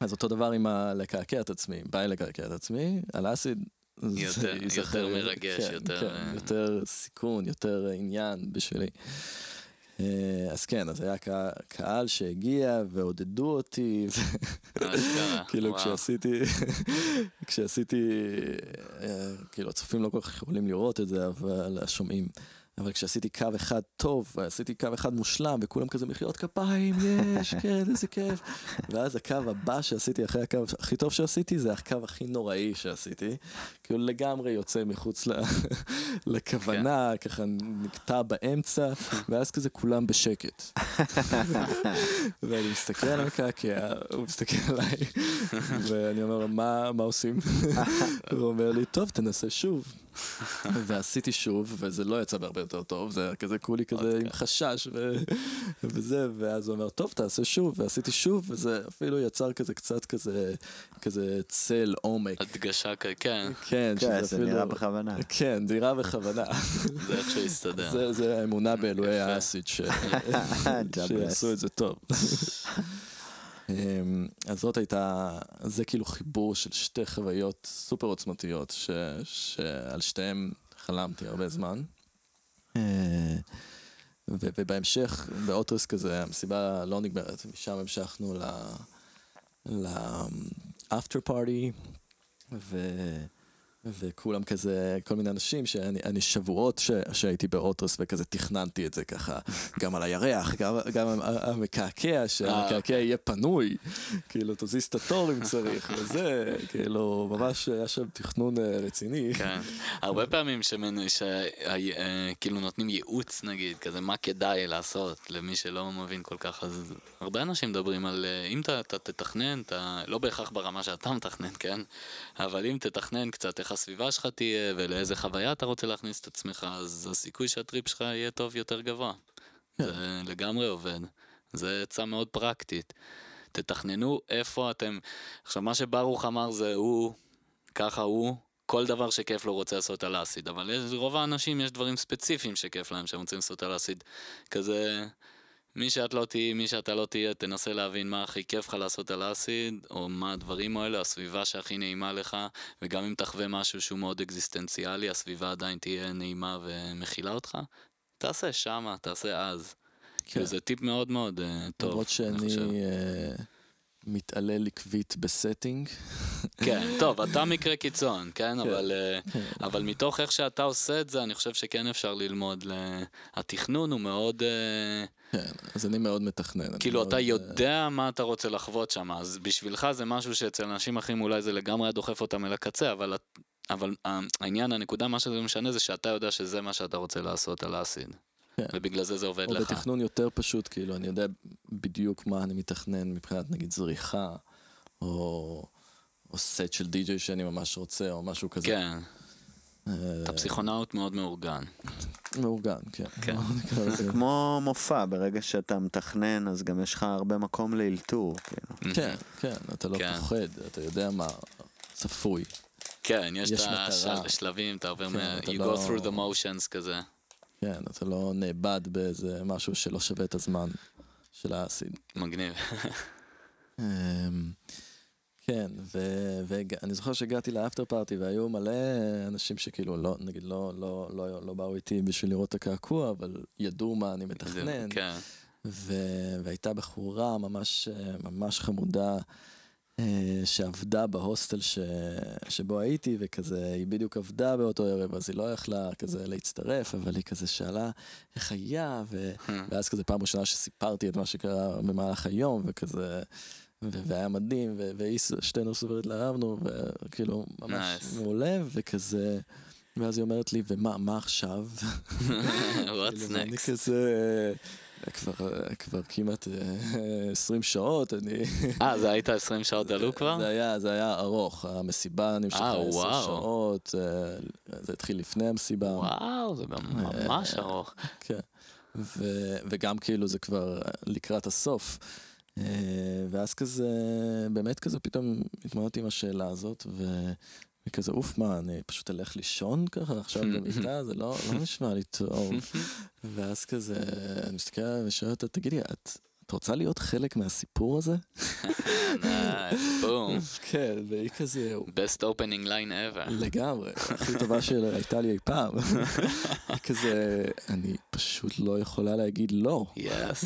אז אותו דבר עם ה- לקעקע את עצמי, בא לי לקעקע את עצמי, על אסיד יותר- יותר מרגש, כן, יותר, כן, אה, יותר סיכון, יותר עניין בשבילי. אה, אז כן, אז היה קה- קהל שהגיע ועודדו אותי, [laughs] כאילו. כשעשיתי, [laughs] כשעשיתי, אה, כאילו הצופים לא כל כך יכולים לראות את זה, אבל השומעים. אבל כשעשיתי קו אחד טוב, ועשיתי קו אחד מושלם, וכולם כזה מחיאות כפיים, יש, [laughs] כן, איזה כיף. ואז הקו הבא שעשיתי אחרי הקו הכי טוב שעשיתי, זה הקו הכי נוראי שעשיתי. כאילו לגמרי יוצא מחוץ. [laughs] לכוונה, ככה נקטע באמצע, [laughs] ואז כזה כולם בשקט. ואני מסתכל על המקעקע, הוא מסתכל עליי, ואני אומר מה, מה עושים? הוא אומר לי, טוב, תנסה שוב. [laughs] ועשיתי שוב, וזה לא יצא בהרבה יותר טוב, זה היה כזה כולי כזה עם חשש ו... [laughs] וזה, ואז הוא אומר, טוב, תעשה שוב, ועשיתי שוב, וזה אפילו יצר כזה קצת כזה, כזה צל עומק. הדגשה, כן, כן, כן, שזה זה אפילו... נראה בכוונה. כן, זה נראה בכוונה. זה איכשהו יסתדר. זה, זה האמונה באלוהי. האסיד שיעשו. [laughs] את זה טוב. אמ, אז זאת הייתה, זה כאילו חיבור של שתי חוויות סופר עוצמתיות, ש, שעל שתיהן חלמתי הרבה זמן. אה, ו- ובהמשך, באוטרס כזה, המסיבה לא נגמרת, משם המשכנו ל... לאפטר פארטי, ו... וכולם כזה, כל מיני אנשים שאני אני שבועות ש, שהייתי באוטרס וכזה תכננתי את זה ככה, [laughs] גם על הירח, גם, גם המקעקע, שהמקעקע יהיה פנוי, כאילו תזיז את התור אם צריך, [laughs] וזה, כאילו, ממש היה שם תכנון אה, רציני. כן. הרבה פעמים שמנ... ש... אה, נותנים ייעוץ נגיד, כזה מה כדאי לעשות למי שלא מבין כל כך, אז הרבה אנשים מדברים על אה, אם אתה תתכנן, אתה לא בהכרח ברמה שאתה מתכנן, כן? אבל אם תתכנן קצת איך הסביבה שלך תהיה ולאיזה חוויה אתה רוצה להכניס את עצמך, אז הסיכוי שהטריפ שלך יהיה טוב יותר גבוה. זה לגמרי עובד. זה עצה מאוד פרקטית. תתכננו איפה אתם... עכשיו, מה שברוך אמר זה הוא, ככה הוא, כל דבר שכיף לו רוצה לעשות על האסיד, אבל יש- רוב האנשים יש דברים ספציפיים שכיף להם שהם רוצים לעשות על האסיד. כזה, מי שאת לא תהיי, מי שאתה לא תהיה, תנסה להבין מה הכי כיף לך לעשות על האסיד, או מה הדברים האלה, הסביבה שהכי נעימה לך, וגם אם תחווה משהו שהוא מאוד אקזיסטנציאלי, הסביבה עדיין תהיה נעימה ומכילה אותך, תעשה שמה, תעשה אז. כאילו זה טיפ מאוד מאוד אה, טוב. למרות אני חושב. שאני אה, מתעלל עקבית ב setting. כן, טוב, אתה מקרה קיצון, כן? אבל, אה, אבל מתוך איך שאתה עושה את זה, אני חושב שכן אפשר ללמוד. ל- התכנון הוא מאוד... אה, כן, אז אני מאוד מתכנן. כאילו, מאוד, אתה אה, יודע מה אתה רוצה לחוות שם, אז בשבילך זה משהו שאצל אנשים אחרים אולי זה לגמרי דוחף אותם אל הקצה, אבל, אבל העניין, הנקודה, מה שזה משנה זה שאתה יודע שזה מה שאתה רוצה לעשות על האסיד. כן. ובגלל זה זה עובד או לך. בתכנון יותר פשוט, כאילו, אני יודע בדיוק מה אני מתכנן מבחינת נגיד זריחה, או, או סט של די-ג'יי שאני ממש רוצה, או משהו כזה. כן, אה, אתה פסיכונאוט מאוד מאורגן. מאורגן, כן. כן. [laughs] זה כמו מופע, ברגע שאתה מתכנן, אז גם יש לך הרבה מקום לאלתור, כאילו. [laughs] כן, כן, אתה לא כן. פוחד, אתה יודע מה צפוי. כן, יש, את. השלבים, אתה עובר כן, you לא- go through the motions כזה. כן, אתה לא נאבד באיזה משהו שלא שווה את הזמן של האסיד. מגניב. אמ, כן, ואני זוכר שהגעתי לאפטר פארטי והיו מלא אנשים שכאילו לא, נגיד לא, לא, לא, לא באו איתי בשביל לראות את הקעקוע, אבל ידעו מה אני מתכנן. כן. והייתה בחורה ממש, ממש חמודה אה, שעבדה בהוסטל ש- שבו הייתי, וכזה, היא בדיוק עבדה באותו ערב, אז היא לא יכלה כזה להצטרף, אבל היא כזה שאלה איך היה, ו- ואז כזה פעם ראשונה שסיפרתי את מה שקרה במהלך היום, וכזה... ו- והיה מדהים, ו- והיא, שתינו סובר התלהבנו, וכאילו, ממש Nice. מעולה, וכזה, ואז היא אומרת לי, ומה מה עכשיו? [laughs] What's כאילו, next? כזה, אה, כבר, אה, כבר כמעט אה, 20 שעות, אני... אה, זה היית 20 שעות עלו כבר? זה היה, זה היה ארוך, המסיבה נמשכה אה, 10 וואו. שעות, אה, זה התחיל לפני המסיבה. וואו, זה גם ממש ארוך. כן. ו- וגם כאילו זה כבר לקראת הסוף. אה, ואז כזה, באמת כזה פתאום התמודדתי עם השאלה הזאת, ו... וכזה, אוף, מה, אני פשוט אלך לישון ככה עכשיו [laughs] במיטה? זה לא, לא נשמע לי טוב. [laughs] ואז כזה, אני מסתכל ושואל אותה, תגידי, את, את רוצה להיות חלק מהסיפור הזה? [laughs] בום. כן, והיא כזה, best opening line ever. לגמרי, הכי טובה שהייתה לי אי פעם. היא כזה, אני פשוט לא יכולה להגיד לא. יס.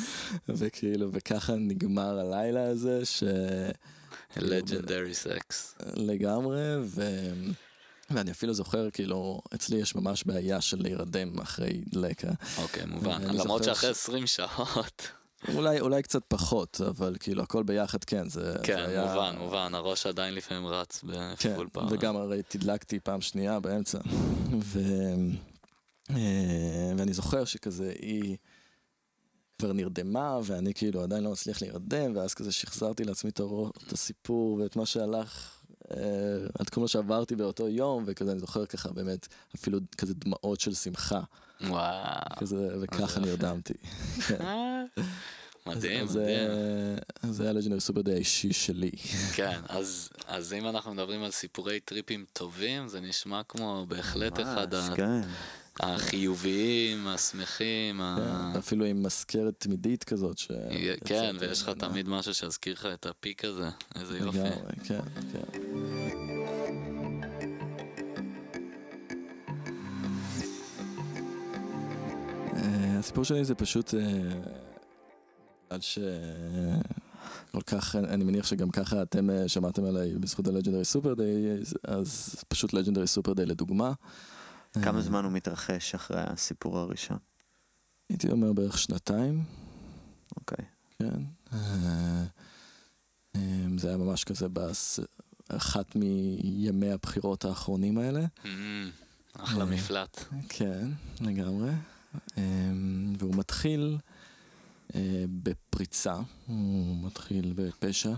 וכאילו, וככה נגמר הלילה הזה, ש... legendary sex. לגמרי, ו... ואני אפילו זוכר, כאילו, אצלי יש ממש בעיה של להירדם אחרי לקה. אוקיי, מובן. למרות שאחרי ש- 20 שעות. אולי, אולי קצת פחות, אבל כאילו, הכל ביחד, כן, זה, זה כן, היה... מובן, מובן. הראש עדיין לפעמים רץ כן, בפול פאוור. וגם הרי תדלקתי פעם שנייה באמצע. ו... אה, ואני זוכר שכזה היא כבר נרדמה, ואני כאילו עדיין לא מצליח להירדם, ואז כזה שחזרתי לעצמי את הסיפור ואת מה שהלך, אה, את כל מה שעברתי באותו יום, וכזה אני זוכר ככה באמת אפילו כזה דמעות של שמחה, וואו. כזה, וככה. נרדמתי. אה, אז- מדהים, אז זה- מדהים. זה היה לג'נרי סופר די האישי שלי. כן, אז, אז אם אנחנו מדברים על סיפורי טריפים טובים, זה נשמע כמו בהחלט אחד ממש, ה- כן. החיוביים, השמחים, ה... אפילו עם מזכרת תמידית כזאת. ש- כן, ויש לך ממנה. תמיד משהו שיזכיר לך את הפיק הזה, איזה יופי. לגמרי, כן, כן. אה, הסיפור שלי זה פשוט, אה, בגלל ש... כל כך, אני מניח שגם ככה אתם אה, שמעתם עליי בזכות הלג'נדרי סופר דיי, אז פשוט לג'נדרי סופר דיי לדוגמה. כמה אה, זמן הוא מתרחש אחרי הסיפור הראשון? הייתי אומר בערך שנתיים. אוקיי. כן. אה, אה, זה היה ממש כזה באחת מימי הבחירות האחרונים האלה. Mm, אחלה. מפלט. כן, לגמרי. והוא מתחיל בפריצה, הוא מתחיל בפשע.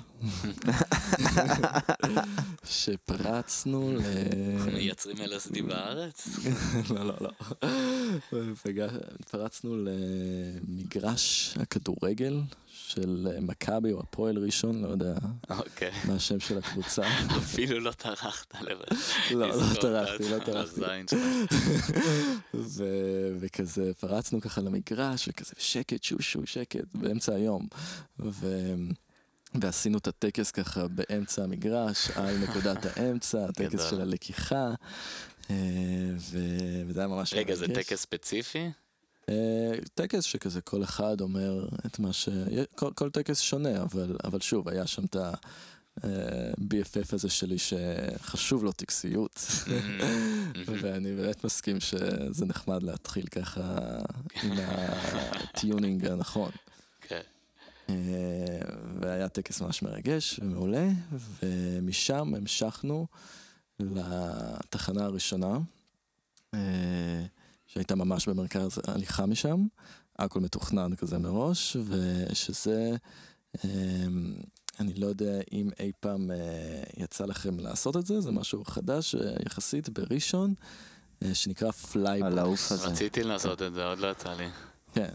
שפרצנו ל... מייצרים LSD בארץ? [laughs] לא, לא, לא. פרצנו למגרש הכדורגל של מכבי או הפועל ראשון, לא יודע אוקיי. מה השם של הקבוצה. [laughs] אפילו לא טרחת לבד. לא, לא טרחתי, לא טרחתי. [laughs] וכזה פרצנו ככה למגרש וכזה שקט שושו שקט באמצע היום. ו- ועשינו את הטקס ככה באמצע המגרש על נקודת האמצע, [laughs] הטקס. של הלקיחה. אה, ו- וזה היה ממש רגע, זה. טקס ספציפי? אה, טקס שכזה כל אחד אומר את מה ש... כל, כל טקס שונה, אבל, אבל שוב, היה שם את ה-BFF הזה שלי שחשוב לו טקסיות. [laughs] ואני באמת מסכים שזה נחמד להתחיל ככה עם ה tuning הנכון. כן. אה, והיה טקס ממש מרגש ומעולה, ומשם המשכנו לתחנה הראשונה, אה, שהייתה ממש במרכז ההליכה משם, הכל מתוכנן כזה מראש, ושזה, אה, אני לא יודע אם אי פעם יצא לכם לעשות את זה, זה משהו חדש יחסית בראשון, שנקרא Flybox. על העוף הזה. רציתי לעשות את זה, עוד לא יצא לי. כן,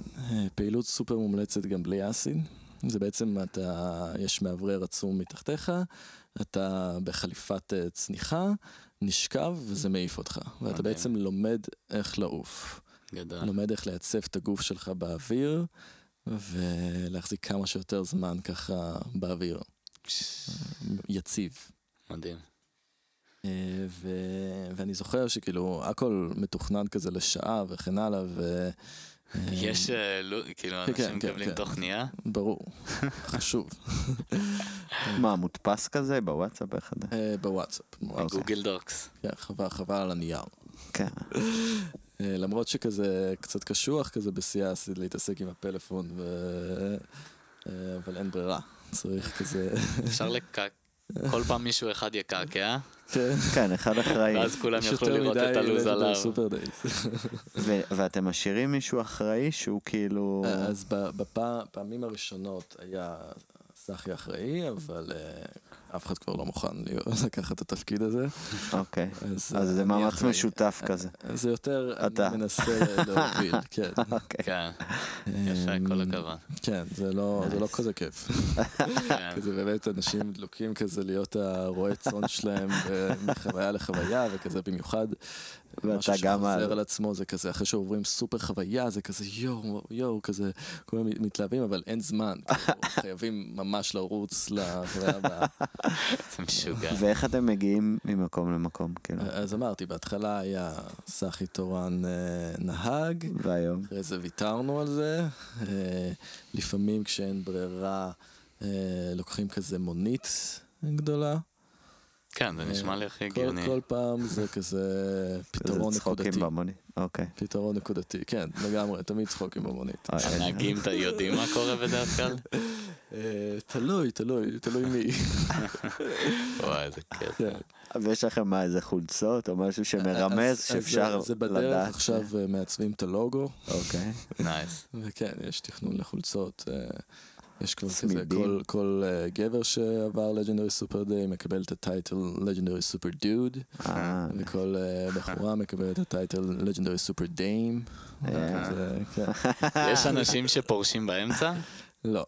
פעילות סופר מומלצת גם בלי אסיד. זה בעצם אתה, יש מאוורר עצום מתחתיך, אתה בחליפת אה, צניחה, נשכב וזה מעיף אותך. ואתה מדהים. בעצם לומד איך לעוף. גדול. לומד איך לייצב את הגוף שלך באוויר, ולהחזיק כמה שיותר זמן ככה באוויר. יציב. מדהים. אה, ו... ואני זוכר שכאילו הכל מתוכנן כזה לשעה וכן הלאה, ו... אה, יש, אה, לו- כאילו, כן, אנשים כן, מקבלים כן. תוכניה? ברור, חשוב. [laughs] מה, מודפס כזה בוואטסאפ אחד? אה, בוואטסאפ, אוקיי. גוגל דוקס. חבל, חבל על הנייר. כן. [laughs] אה, למרות שכזה קצת קשוח כזה בשיא האסיד להתעסק עם הפלאפון. אה, אבל אין ברירה, צריך כזה... אפשר לקק... כל פעם מישהו אחד יקעקע, כן. כן, אחד אחראי. ואז כולם יוכלו לראות את הלו"ז עליו. [laughs] ואתם משאירים מישהו אחראי שהוא כאילו... אז בפעמים הראשונות היה סחי אחראי, אבל אה, אף אחד כבר לא מוכן [laughs] לקחת את התפקיד הזה. אוקיי. אז, אז זה מאמץ. משותף כזה. זה יותר, אתה. אני מנסה להוביל, [laughs] כן. אוקיי. כן, יפה, כל הכבוד. כן, זה לא, זה לא. כזה כיף. כן. כזה באמת אנשים דלוקים כזה להיות הרועה צאן שלהם מחוויה לחוויה וכזה במיוחד. ואתה משהו גם שחוזר על- על עצמו זה כזה אחרי שעוברים סופר חוויה זה כזה יואו יואו כזה כולם מתלהבים אבל אין זמן [laughs] כאילו, חייבים ממש לרוץ לחוויה הבאה. [laughs] זה משוגע. ואיך אתם מגיעים ממקום למקום, כאילו? אז אמרתי בהתחלה היה סחי תורן אה, נהג והיום? אחרי זה ויתרנו על זה. אה, לפעמים כשאין ברירה, אה, לוקחים כזה מונית גדולה. כן, זה נשמע לי הכי כל, הגיוני. כל פעם זה כזה פתרון איזה צחוקים נקודתי. במונית. אוקיי. פתרון נקודתי, כן, לגמרי, תמיד צחוקים במונית. אין. הנהגים יודעים מה קורה בדרך כלל? אה, תלוי, תלוי, תלוי מי. וואי, איזה קטע. כן. ויש לכם מה, איזה חולצות או משהו שמרמז אז- אז שאפשר זה- זה בדרך, לדעת? עכשיו אה, מעצבים את הלוגו, אוקיי. [laughs] nice. וכן, יש תכנון לחולצות. יש כבר כזה. כל, כל uh, גבר שעבר legendary super day מקבל את ה title legendary super dude, וכל uh, בחורה מקבלת את ה title legendary super dame. יש אנשים שפורשים באמצע? לא.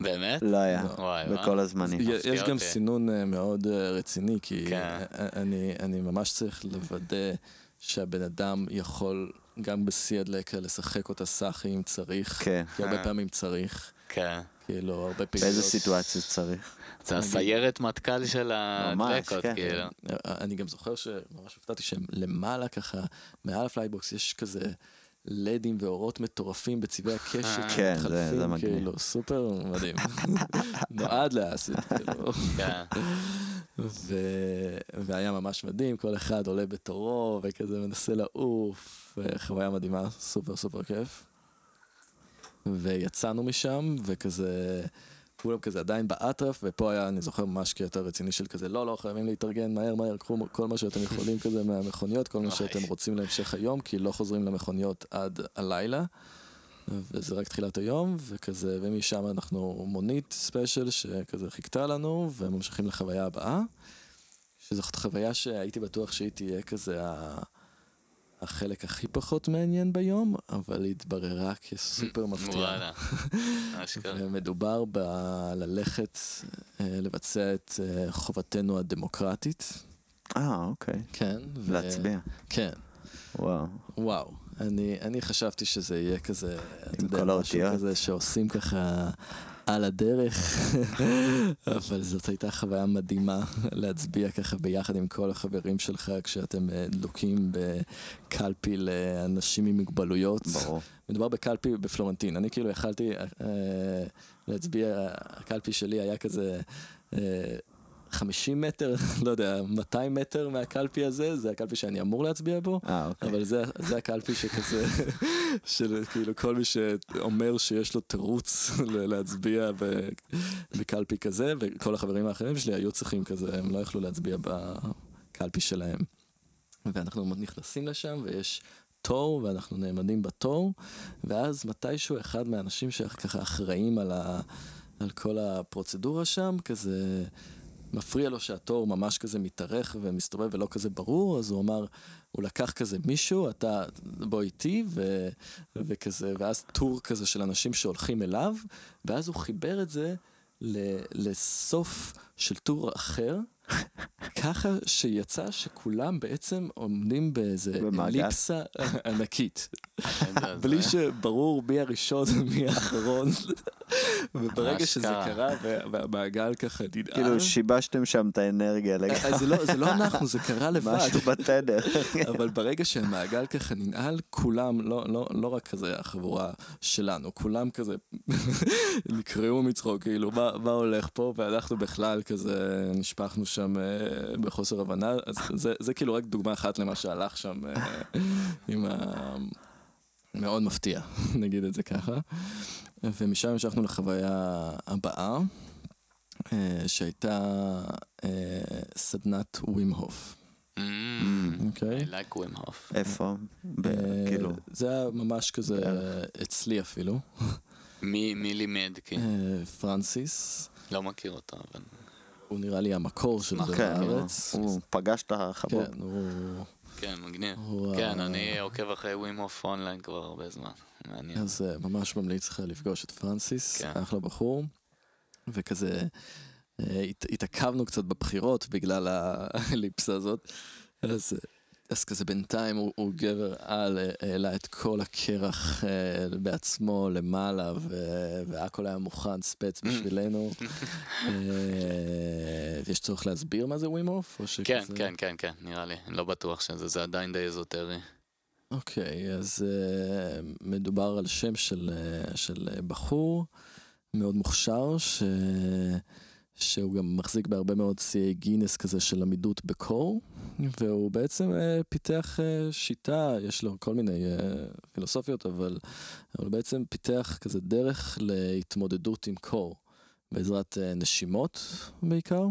באמת? לא היה. וואי. בכל הזמנים. יש גם. סינון אה, מאוד רציני, כי כן. אני, אני ממש צריך לוודא שהבן אדם יכול גם בשיא הדלקה לשחק אותה סאחי אם צריך, כן. כי הרבה. פעמים צריך, כן. כאילו הרבה פעילות. באיזה סיטואציות צריך? זה הסיירת מטכ"ל של הדלקות, כן. כאילו. אני גם זוכר שממש הופתעתי שלמעלה ככה, מעל ה flybox יש כזה לדים ואורות מטורפים בצבעי הקשת. [laughs] כן, זה- מגניב. כאילו סופר מדהים. [laughs] נועד לאסיד, כאילו. כן. ו... והיה ממש מדהים, כל אחד עולה בתורו וכזה מנסה לעוף, חוויה מדהימה, סופר סופר כיף. ויצאנו משם, וכזה, כולם כזה עדיין באטרף, ופה היה, אני זוכר, ממש קטע רציני של כזה, לא, לא, חייבים להתארגן, מהר, מהר, קחו כל מה שאתם יכולים כזה מהמכוניות, כל מה. שאתם רוצים להמשך היום, כי לא חוזרים למכוניות עד הלילה. וזה רק תחילת היום, וכזה, ומשם אנחנו מונית ספיישל שכזה חיכתה לנו, וממשיכים לחוויה הבאה. שזאת חוויה שהייתי בטוח שהיא תהיה כזה ה... החלק הכי פחות מעניין ביום, אבל היא התבררה כסופר [laughs] מפתיעה. וואלה. אשכרה. ומדובר בללכת אה, לבצע את אה, חובתנו הדמוקרטית. אה, אוקיי. כן. להצביע. כן. וואו. וואו, אני, אני חשבתי שזה יהיה כזה, אתה יודע, משהו. כזה שעושים ככה על הדרך, [laughs] אבל זאת הייתה חוויה מדהימה להצביע ככה ביחד עם כל החברים שלך כשאתם אה, דלוקים בקלפי לאנשים עם מוגבלויות. ברור. מדובר בקלפי בפלורנטין, אני כאילו יכלתי אה, להצביע, הקלפי שלי היה כזה... אה, 50 מטר, [laughs] לא יודע, 200 מטר מהקלפי הזה, זה הקלפי שאני אמור להצביע בו, אה, אוקיי. אבל זה, זה הקלפי שכזה, [laughs] של כאילו כל מי שאומר שיש לו תירוץ [laughs] להצביע ב- בקלפי כזה, וכל החברים האחרים שלי היו צריכים כזה, הם לא יכלו להצביע בקלפי שלהם. ואנחנו נכנסים לשם ויש תור ואנחנו נעמדים בתור, ואז מתישהו אחד מהאנשים שככה אחראים על, ה, על כל הפרוצדורה שם, כזה מפריע לו שהתור ממש כזה מתארך ומסתובב ולא כזה ברור, אז הוא אמר, הוא לקח כזה מישהו, אתה בוא איתי, ו, וכזה, ואז טור כזה של אנשים שהולכים אליו, ואז הוא חיבר את זה ל, לסוף של טור אחר. ככה שיצא שכולם בעצם עומדים באיזה. אליפסה ענקית. בלי שברור מי הראשון ומי האחרון. וברגע שזה. קרה וה- והמעגל ככה ננעל, כאילו שיבשתם שם את האנרגיה זה לא- זה לא אנחנו, זה קרה לבד. משהו בתדר. אבל ברגע שהמעגל ככה ננעל, כולם, לא, לא, לא רק כזה החבורה שלנו, כולם כזה נקרעו מצחוק, כאילו, מה, מה הולך פה? ואנחנו בכלל כזה נשפכנו שם אה, בחוסר הבנה, אז זה, זה כאילו רק דוגמה אחת למה שהלך שם אה, עם ה... מאוד מפתיע, [laughs] נגיד את זה ככה. ומשם המשכנו לחוויה הבאה, אה, שהייתה סדנת ווים הוף. Mm, אוקיי? I like Wim Hof. איפה? כאילו, זה היה ממש כזה אצלי אפילו. מי לימד? כי אה, פרנסיס, לא מכיר אותו, אבל... הוא נראה לי המקור של זה כן, בארץ. הוא פגש את החבוב. כן, הוא... כן, מגניב. כן, אני עוקב אחרי ווימוף אונליין כבר הרבה זמן. מעניין. אז אה, ממש ממליץ לך לפגוש את פרנסיס, כן. אחלה בחור. וכזה, אה, הת- התעכבנו קצת בבחירות בגלל האליפסה [laughs] הזאת. אז, אה, אז כזה בינתיים הוא, הוא גבר על, העלה את כל הקרח אה, בעצמו למעלה, ו- והכל היה מוכן ספץ בשבילנו. [laughs] אה, יש צורך להסביר מה זה ווימוף? או שכזה... כן, כן, כן, כן, נראה לי. אני לא בטוח שזה, זה עדיין די אזוטרי. אוקיי, אז uh, מדובר על שם של, uh, של uh, בחור מאוד מוכשר, ש... שהוא גם מחזיק בהרבה מאוד שיאי גינס כזה של עמידות בקור, והוא בעצם uh, פיתח uh, שיטה, יש לו כל מיני uh, פילוסופיות, אבל הוא בעצם פיתח כזה דרך להתמודדות עם קור, בעזרת uh, נשימות בעיקר.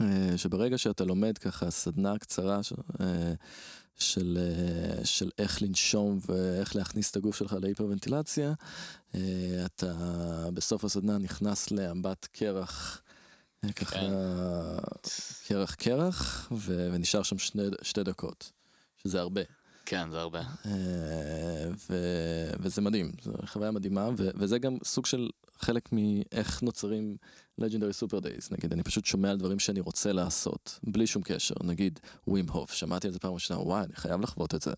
אה, שברגע שאתה לומד ככה סדנה קצרה ש- אה, של, אה, של איך לנשום ואיך להכניס את הגוף שלך להיפרוונטילציה, אה, אתה בסוף הסדנה נכנס לאמבט קרח, ככה כן. קרח קרח, ו- ונשאר שם שני, שתי דקות, שזה הרבה. כן, זה הרבה. אה, ו- וזה מדהים, זו חוויה מדהימה, ו- וזה גם סוג של חלק מאיך נוצרים legendary super days, נגיד, אני פשוט שומע על דברים שאני רוצה לעשות, בלי שום קשר, נגיד ווים הוף, שמעתי על זה פעם ראשונה, וואי, אני חייב לחוות את זה,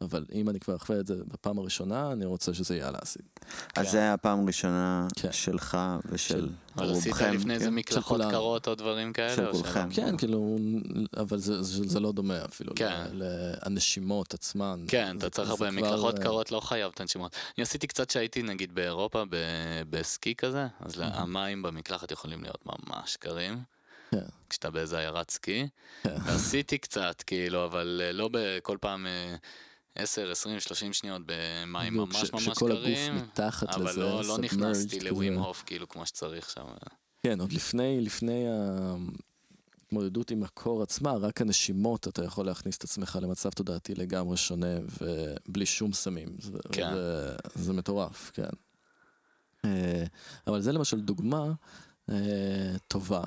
אבל אם אני כבר אחווה את זה בפעם הראשונה, אני רוצה שזה יהיה על האסיד. אז זה היה הפעם הראשונה כן. שלך ושל של- אבל עשית רובכם. לפני זה כן? מקלחות. קרות או דברים כאלה? של? כולכם. כן, כאילו, אבל זה, לא דומה אפילו, כן. לנשימות עצמן. כן, אתה צריך הרבה מקלחות אה, קרות, לא חייב את הנשימות. אני עשיתי קצת שהייתי נגיד באירופה ב- בסקי כזה, אז המים במקלחת יכולים להיות ממש קרים. כן. כשאתה באיזה עיירת סקי. כן. ועשיתי קצת, כאילו, אבל אה, לא בכל פעם אה, 10, 20, 30 שניות במים ממש ממש שכל הגוף קרים. מתחת אבל לזה, לא, לא submerged נכנסתי. לווים הוף כאילו כמו שצריך שם. כן, עוד לפני, לפני ההתמודדות עם הקור עצמה, רק הנשימות אתה יכול להכניס את עצמך למצב תודעתי לגמרי שונה ובלי שום סמים. זה, כן. זה, זה מטורף, כן. אה, אבל זה למשל דוגמה אה, טובה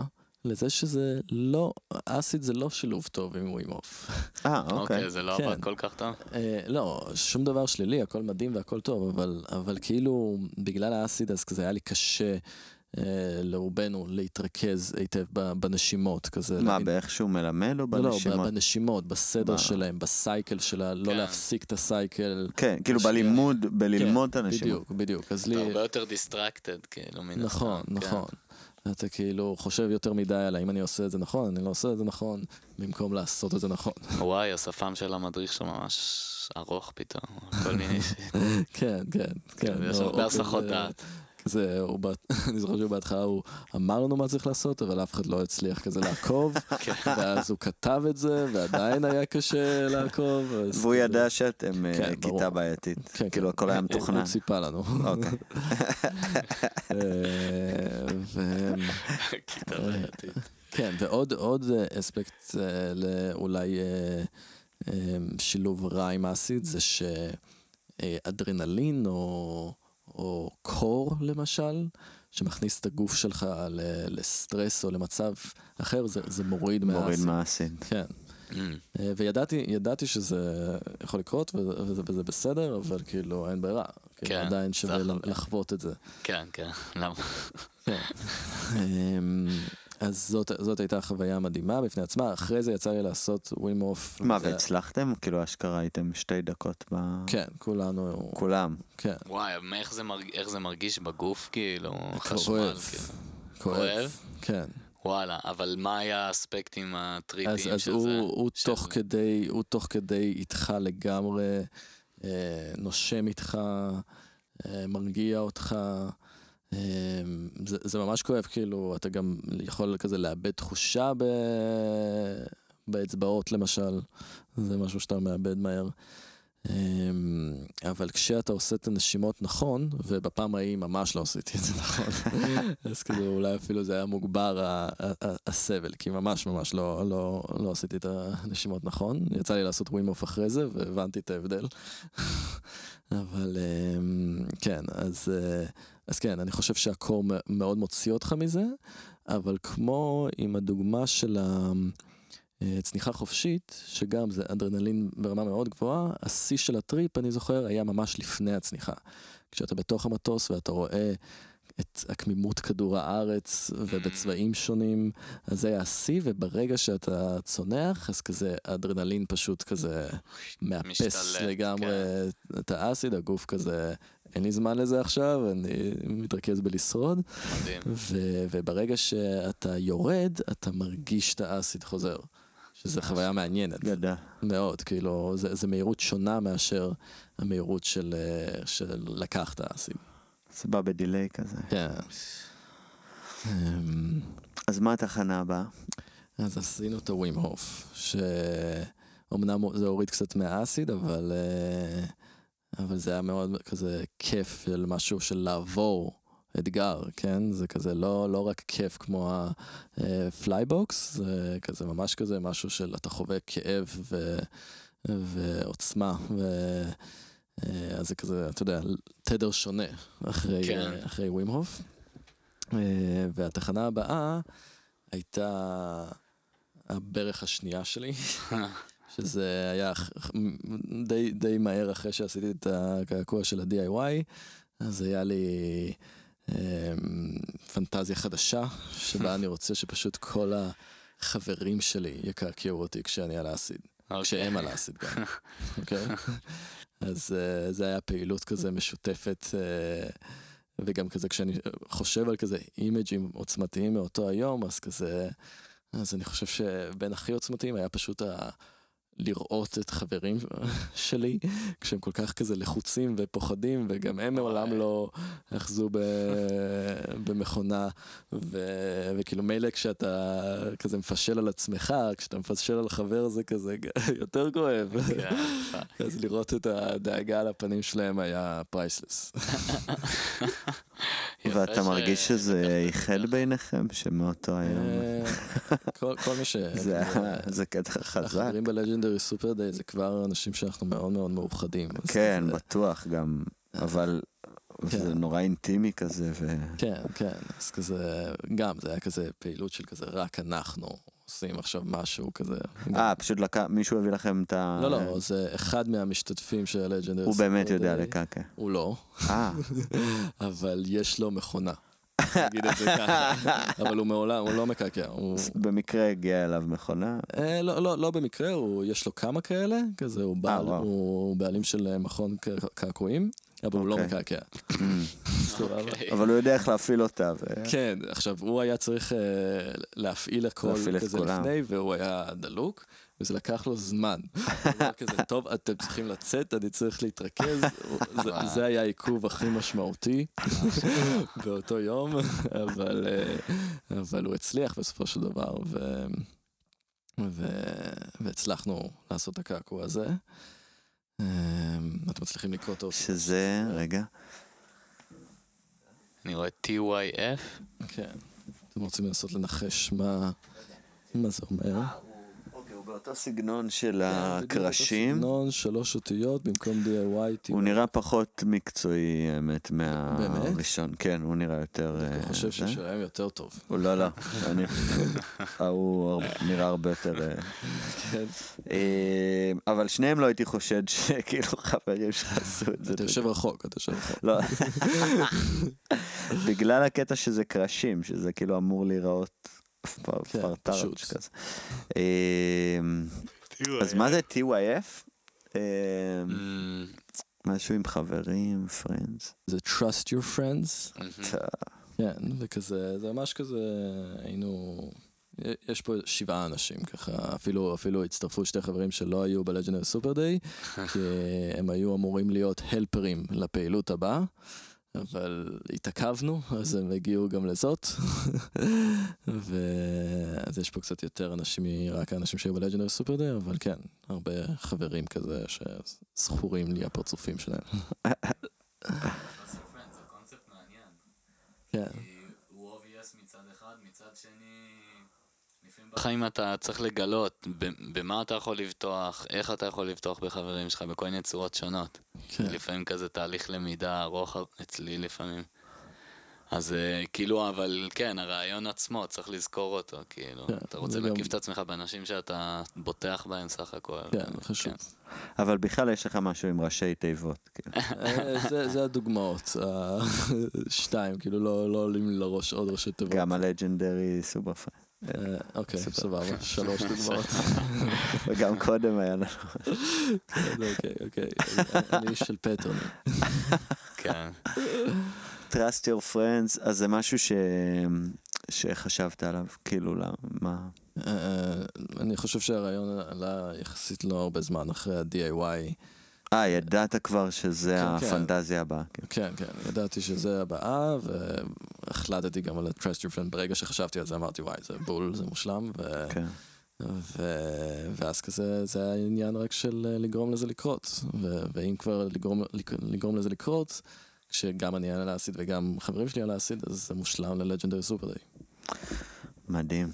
לזה שזה לא, אסיד זה לא שילוב טוב עם ווים אוף. אה, [laughs] אוקיי, אוקיי. זה לא כן. עבד כל כך טוב? אה, לא, שום דבר שלילי, הכל מדהים והכל טוב, אבל, אבל כאילו, בגלל האסיד אז כזה היה לי קשה אה, לרובנו להתרכז היטב בנשימות, כזה. מה, להבין- באיך שהוא מלמד או לא, לא, ב- בנשימות? בנשימות, בסדר מה? שלהם, בסייקל שלה, לא כן. להפסיק את הסייקל. כן, כאילו. בלימוד, בללמוד את כן, הנשימות. בדיוק, בדיוק. אז אתה לי... הרבה יותר דיסטרקטד, כאילו, מן הסתם. נכון, כן. אתה כאילו חושב יותר מדי על האם אני עושה את זה נכון, אני לא עושה את זה נכון, במקום לעשות את זה נכון. וואי, השפם של המדריך שלו ממש ארוך פתאום, כל מיני [laughs] שיט. כן, כן, כן. יש או- הרבה או הסחות דעת. כזה, הוא [laughs] אני זוכר שבהתחלה הוא אמר לנו מה צריך לעשות, אבל אף אחד לא הצליח כזה לעקוב, [laughs] כן. ואז הוא כתב את זה, ועדיין היה קשה לעקוב. והוא כזה- ידע שאתם אה, כן. כיתה בעייתית. כן, כאילו כן. הכל היה מתוכנן. הוא ציפה לנו. כן, ועוד עוד אה, אספקט אה, לאולי אה, אה, שילוב רע עם האסיד, זה שאדרנלין או, או קור למשל, שמכניס את הגוף שלך ל- לסטרס או למצב אחר, זה, זה מוריד מוריד מהאסיד. מהאסיד. כן, Mm. וידעתי ידעתי שזה יכול לקרות וזה, וזה, וזה בסדר, אבל כאילו אין ברירה. כאילו כן, עדיין שווה החוויה. לחוות את זה. כן, כן, למה? כן. אמ, אז זאת, זאת הייתה חוויה מדהימה בפני עצמה, אחרי זה יצא לי לעשות ווים אוף. מה, והצלחתם? כאילו אשכרה הייתם שתי דקות ב... כן, כולנו, כולם. כן, וואי, איך זה מרג- איך זה מרגיש בגוף, כאילו, חשמל, כואב, כאילו. כואב, כואב? כן. וואלה, אבל מה היה האספקטים הטריפיים אז, של אז זה? הוא, הוא, של- תוך כדי, הוא תוך כדי איתך לגמרי, נושם איתך, אה, מרגיע אותך. אה, זה, זה ממש כואב, כאילו, אתה גם יכול כזה לאבד תחושה ב, באצבעות למשל, זה משהו שאתה מאבד מהר. אה, אבל כשאתה עושה את הנשימות נכון, ובפעם ההיא ממש לא עשיתי את זה נכון, [laughs] אז כאילו אולי אפילו זה היה מוגבר ה- ה- ה- הסבל, כי ממש ממש לא, לא, לא עשיתי את הנשימות נכון. יצא לי לעשות ווים אוף אחרי זה, והבנתי את ההבדל. [laughs] אבל אמ, כן, אז, אה, אז כן, אני חושב שהקור מאוד מוציא אותך מזה, אבל כמו עם הדוגמה של הצניחה חופשית, שגם זה אדרנלין ברמה מאוד גבוהה, השיא של הטריפ, אני זוכר, היה ממש לפני הצניחה. כשאתה בתוך המטוס ואתה רואה את עקמימות כדור הארץ ובצבעים שונים, אז זה היה השיא, וברגע שאתה צונח, אז כזה האדרנלין פשוט כזה מאפס משתלט, לגמרי כן. את האסיד, הגוף כזה, אין לי זמן לזה עכשיו, אני מתרכז בלשרוד, מדהים. וברגע שאתה יורד, אתה מרגיש את האסיד חוזר. שזה חוויה מעניינת גדל. מאוד, כאילו, זה, זה מהירות שונה מאשר המהירות של, אה, של לקחת. זה בא בדיליי כזה. כן. אז מה התחנה הבאה? אז עשינו את ה Wim Hof, שאומנם זה הוריד קצת מהאסיד, אבל, אה, אבל זה היה מאוד כזה כיף של משהו של לעבור אתגר, כן? זה כזה לא, לא רק כיף כמו ה flybox, זה כזה ממש כזה משהו של אתה חווה כאב ו, ועוצמה, ו... אה, אז זה כזה, אתה יודע, תדר שונה אחרי, כן. אה, אחרי Wim Hof. אה, והתחנה הבאה הייתה הברך השנייה שלי, [laughs] שזה היה די, די מהר אחרי שעשיתי את הקעקוע של ה-DIY, אז היה לי אה, פנטזיה חדשה, שבה אני רוצה שפשוט כל החברים שלי יקעקעו אותי כשאני על האסיד. אוקיי. כשהם על האסיד גם, [laughs] אוקיי? אז אה, זה היה פעילות כזה משותפת, אה, וגם כזה כשאני חושב על כזה אימג'ים עוצמתיים מאותו היום, אז כזה, אז אני חושב שבין הכי עוצמתיים היה פשוט ה... לראות את חברים [laughs] שלי כשהם כל כך כזה לחוצים ופוחדים וגם הם מעולם לא אחזו ב... [laughs] במכונה. ו... וכאילו מילא כשאתה כזה מפשל על עצמך כשאתה מפשל על חבר זה כזה [laughs] יותר כואב. כן, אז לראות את הדאגה על הפנים שלהם היה priceless. ואתה מרגיש שזה איחד ביניכם? שמאותו היום... כל מי ש... [laughs] זה קטע חזק. החברים ב legendary super day זה כבר אנשים שאנחנו מאוד מאוד מאוחדים. כן, בטוח גם, אבל כן. זה נורא אינטימי כזה. כן, כן, אז כזה, גם זה היה כזה פעילות של כזה רק אנחנו עושים עכשיו משהו כזה. אה, פשוט לקח, מישהו הביא לכם את ה... לא, לא, זה אחד מהמשתתפים של הלג'נדרי הוא באמת יודע לקעקע. הוא לא, אה, [laughs] אבל יש לו מכונה. נגיד את זה ככה. [laughs] אבל הוא מעולם, הוא לא מקעקע. הוא... במקרה הגיעה אליו מכונה. אה, לא, לא, לא במקרה, הוא, יש לו כמה כאלה, כזה, הוא, בעל, וואו. הוא בעלים של אה, מכון קעקועים, אבל הוא לא אוקיי. מקעקע. אוקיי. אבל הוא יודע איך להפעיל אותה. כן, עכשיו הוא היה צריך אה, להפעיל הכל כזה. לפני, והוא היה דלוק, וזה לקח לו זמן. הוא אמר כזה, טוב, אתם צריכים לצאת, אני צריך להתרכז. זה- זה היה העיכוב הכי משמעותי [laughs] באותו יום, אבל, אה, אבל הוא הצליח בסופו של דבר, ו... ו... והצלחנו לעשות את הקעקוע הזה. אה, אתם מצליחים לקרוא אותו. שזה, רגע, אני רואה TYF. כן. אתם רוצים לנסות לנחש מה, מה זה אומר? הוא באותו סגנון של אותו הקרשים. סגנון, שלוש אותיות במקום DIY. הוא נראה פחות מקצועי, האמת, באמת? מהראשון. כן, הוא נראה יותר... אני אה, חושב. ששלהם יותר טוב. הוא לא, לא. אני- [laughs] ההוא הר- נראה הרבה יותר... אה, כן. אה, אבל שניהם לא הייתי חושד שכאילו חברים שלך עשו את זה. אתה יושב רחוק, אתה יושב רחוק. לא. [laughs] בגלל הקטע שזה קרשים, שזה כאילו אמור להיראות פר- כן. כזה. אמ, אז מה זה TYF? אמ, Mm, משהו עם חברים, friends. זה trust your friends. מהמם. כן, וכזה, זה ממש כזה, היינו... יש פה שבעה אנשים ככה, אפילו, אפילו הצטרפו שתי חברים שלא היו בלג'נר סופר דיי, כי הם היו אמורים להיות הלפרים לפעילות הבאה, אבל התעכבנו, אז הם הגיעו גם לזאת. ואז יש פה קצת יותר אנשים מרק האנשים שהיו בלג'נר סופר דיי, אבל כן, הרבה חברים כזה שזכורים לי הפרצופים שלהם. כן. הוא obvious מצד אחד, מצד שני... לפעמים בחיים אתה צריך לגלות במה אתה יכול לבטוח, איך אתה יכול לבטוח בחברים שלך, בכל מיני צורות שונות. כן. לפעמים כזה תהליך למידה ארוך אצלי לפעמים. אז אה, כאילו, אבל כן, הרעיון עצמו, צריך לזכור אותו, כאילו. כן, אתה רוצה זה גם- להקיף את עצמך באנשים שאתה בוטח בהם סך הכל. כן, חשוב. אבל בכלל יש לך משהו עם ראשי תיבות. כאילו. [laughs] אה, זה- זה הדוגמאות, השתיים, [laughs] כאילו לא לא עולים לי לראש עוד ראשי תיבות. גם הלג'נדרי סופר פיין. אה, אוקיי. סבבה, שלוש דוגמאות. [laughs] וגם קודם היה לנו. אוקיי, אוקיי, אני איש של פטרנים. כן. Trust your friends, אז זה משהו ש... שחשבת עליו, כאילו, למה? אה, אני חושב שהרעיון עלה יחסית לא הרבה זמן אחרי ה-DIY. אה, ידעת כבר שזה כן, כן. הפנטזיה הבאה. כן. כן, כן, ידעתי שזה הבאה, והחלטתי גם על ה-Trust Your Friend. ברגע שחשבתי על זה אמרתי, וואי, זה בול, זה מושלם. ו... כן. ו... ואז כזה, זה היה עניין רק של אה, לגרום לזה לקרות. ו... ואם כבר לגרום, לגרום לזה לקרות, כשגם אני על האסיד וגם חברים שלי על האסיד, אז זה מושלם ללג'נדרי סופר דיי. מדהים.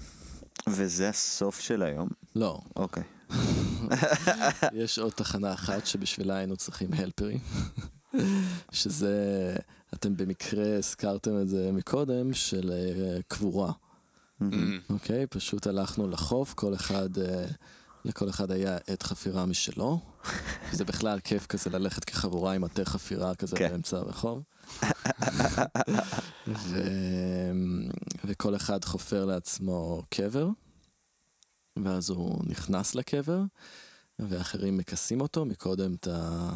וזה הסוף של היום? לא, אוקיי. [laughs] יש עוד תחנה אחת שבשבילה היינו צריכים הלפרים, [laughs] שזה, אתם במקרה הזכרתם את זה מקודם, של אה, קבורה. Mm. אוקיי? פשוט הלכנו לחוף, כל אחד, אה, לכל אחד היה עת חפירה משלו. [laughs] זה בכלל כיף כזה ללכת כחבורה עם עטי חפירה כזה כן. באמצע הרחוב. ו... וכל אחד חופר לעצמו קבר, ואז הוא נכנס לקבר, ואחרים מכסים אותו, מקודם אתה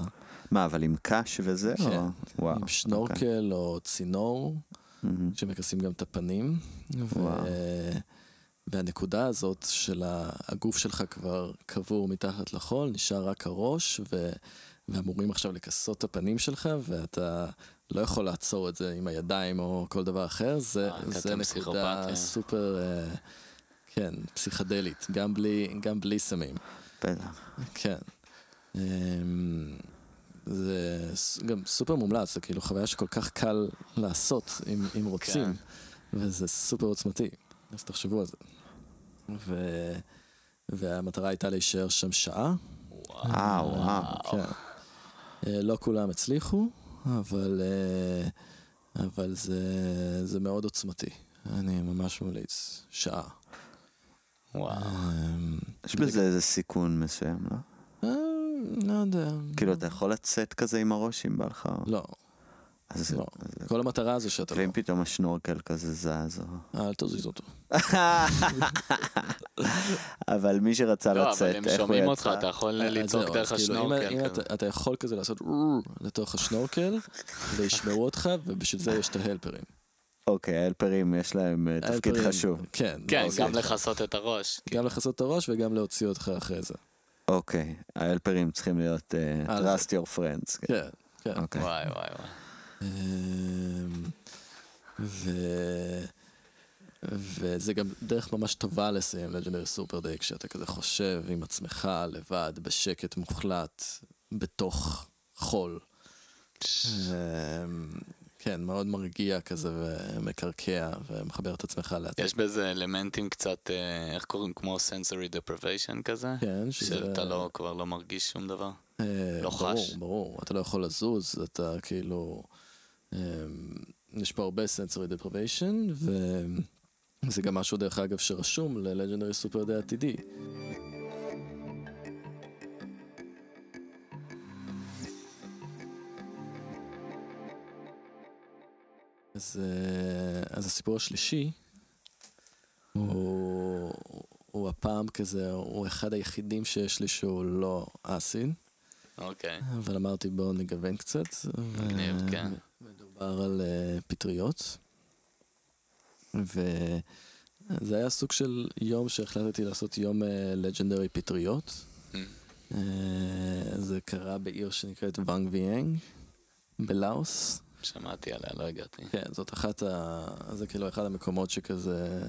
מה, אבל עם קש וזה? כן. או- וואו. עם שנורקל או צינור. מהמם. שמכסים גם את הפנים. ו... וואו. והנקודה הזאת של ה- הגוף שלך כבר קבור מתחת לחול, נשאר רק הראש, ו... ואמורים עכשיו לכסות את הפנים שלך, ואתה לא יכול לעצור את זה עם הידיים או כל דבר אחר, זה, אה, זה נקודה פסיכופתיה. סופר, אה, כן, פסיכדלית, גם בלי, גם בלי סמים. בטח. כן. אמ, זה גם סופר מומלץ, זה כאילו חוויה שכל כך קל לעשות אם, אם רוצים, כן. וזה סופר עוצמתי, אז תחשבו על זה. ו... והמטרה הייתה להישאר שם שעה. אה, וואו. כן. אה, לא כולם הצליחו, אבל, אה, אבל זה, זה מאוד עוצמתי. אני ממש ממליץ, שעה. וואו. אמ, יש בזה איזה סיכון מסוים, לא? אה, לא יודע. כאילו, אתה יכול לצאת כזה עם הראש אם בא לך... לא, אז לא. כל המטרה זה שאתה לא... ואם פתאום השנורקל כזה זז, או... אל תזיז אותו. [laughs] אבל מי שרצה לא, לצאת, אבל הם איך הוא שומעים אותך, יצא? אתה יכול אז לצעוק זהו, דרך כאילו, אם- השנורקל. אם. אתה- אתה יכול כזה לעשות לתוך השנורקל, וישמעו אותך, ובשביל זה יש את ההלפרים. אוקיי, ההלפרים יש להם אה, תפקיד חשוב. כן, כן, להוציא גם. לכסות את הראש. גם לכסות את הראש וגם להוציא אותך אחרי זה. אוקיי, ההלפרים צריכים להיות אה, אה, trust your friends. כן. כן, כן. אוקיי. וואי וואי וואי. אמ, ו... וזה גם דרך ממש טובה לסיים לג'נדרי סופר דיי, כשאתה כזה חושב עם עצמך לבד, בשקט מוחלט, בתוך חול. כן, מאוד מרגיע כזה ומקרקע ומחבר את עצמך לעצמך. יש בזה אלמנטים קצת, אה, איך קוראים? כמו sensory deprivation כזה? כן. שאתה לא, כבר לא מרגיש שום דבר? אה, לא ברור, חש. ברור, אתה לא יכול לזוז, אתה כאילו... אמ, יש פה הרבה sensory deprivation, וזה גם משהו, דרך אגב, שרשום ל-Legendary Super Day עתידי. אז, אה, אז הסיפור השלישי הוא, הוא הפעם כזה, הוא אחד היחידים שיש לי שהוא לא אסיד. אוקיי. אבל אמרתי בואו נגוון קצת. מגניב, ו- כן. מדובר על uh, פטריות. וזה היה סוג של יום שהחלטתי לעשות יום לג'נדרי פטריות. Mm. אה, זה קרה בעיר שנקראת ואנג ויאנג, בלאוס. שמעתי עליה, לא הגעתי. כן, זאת אחת ה... זה כאילו אחד המקומות שכזה...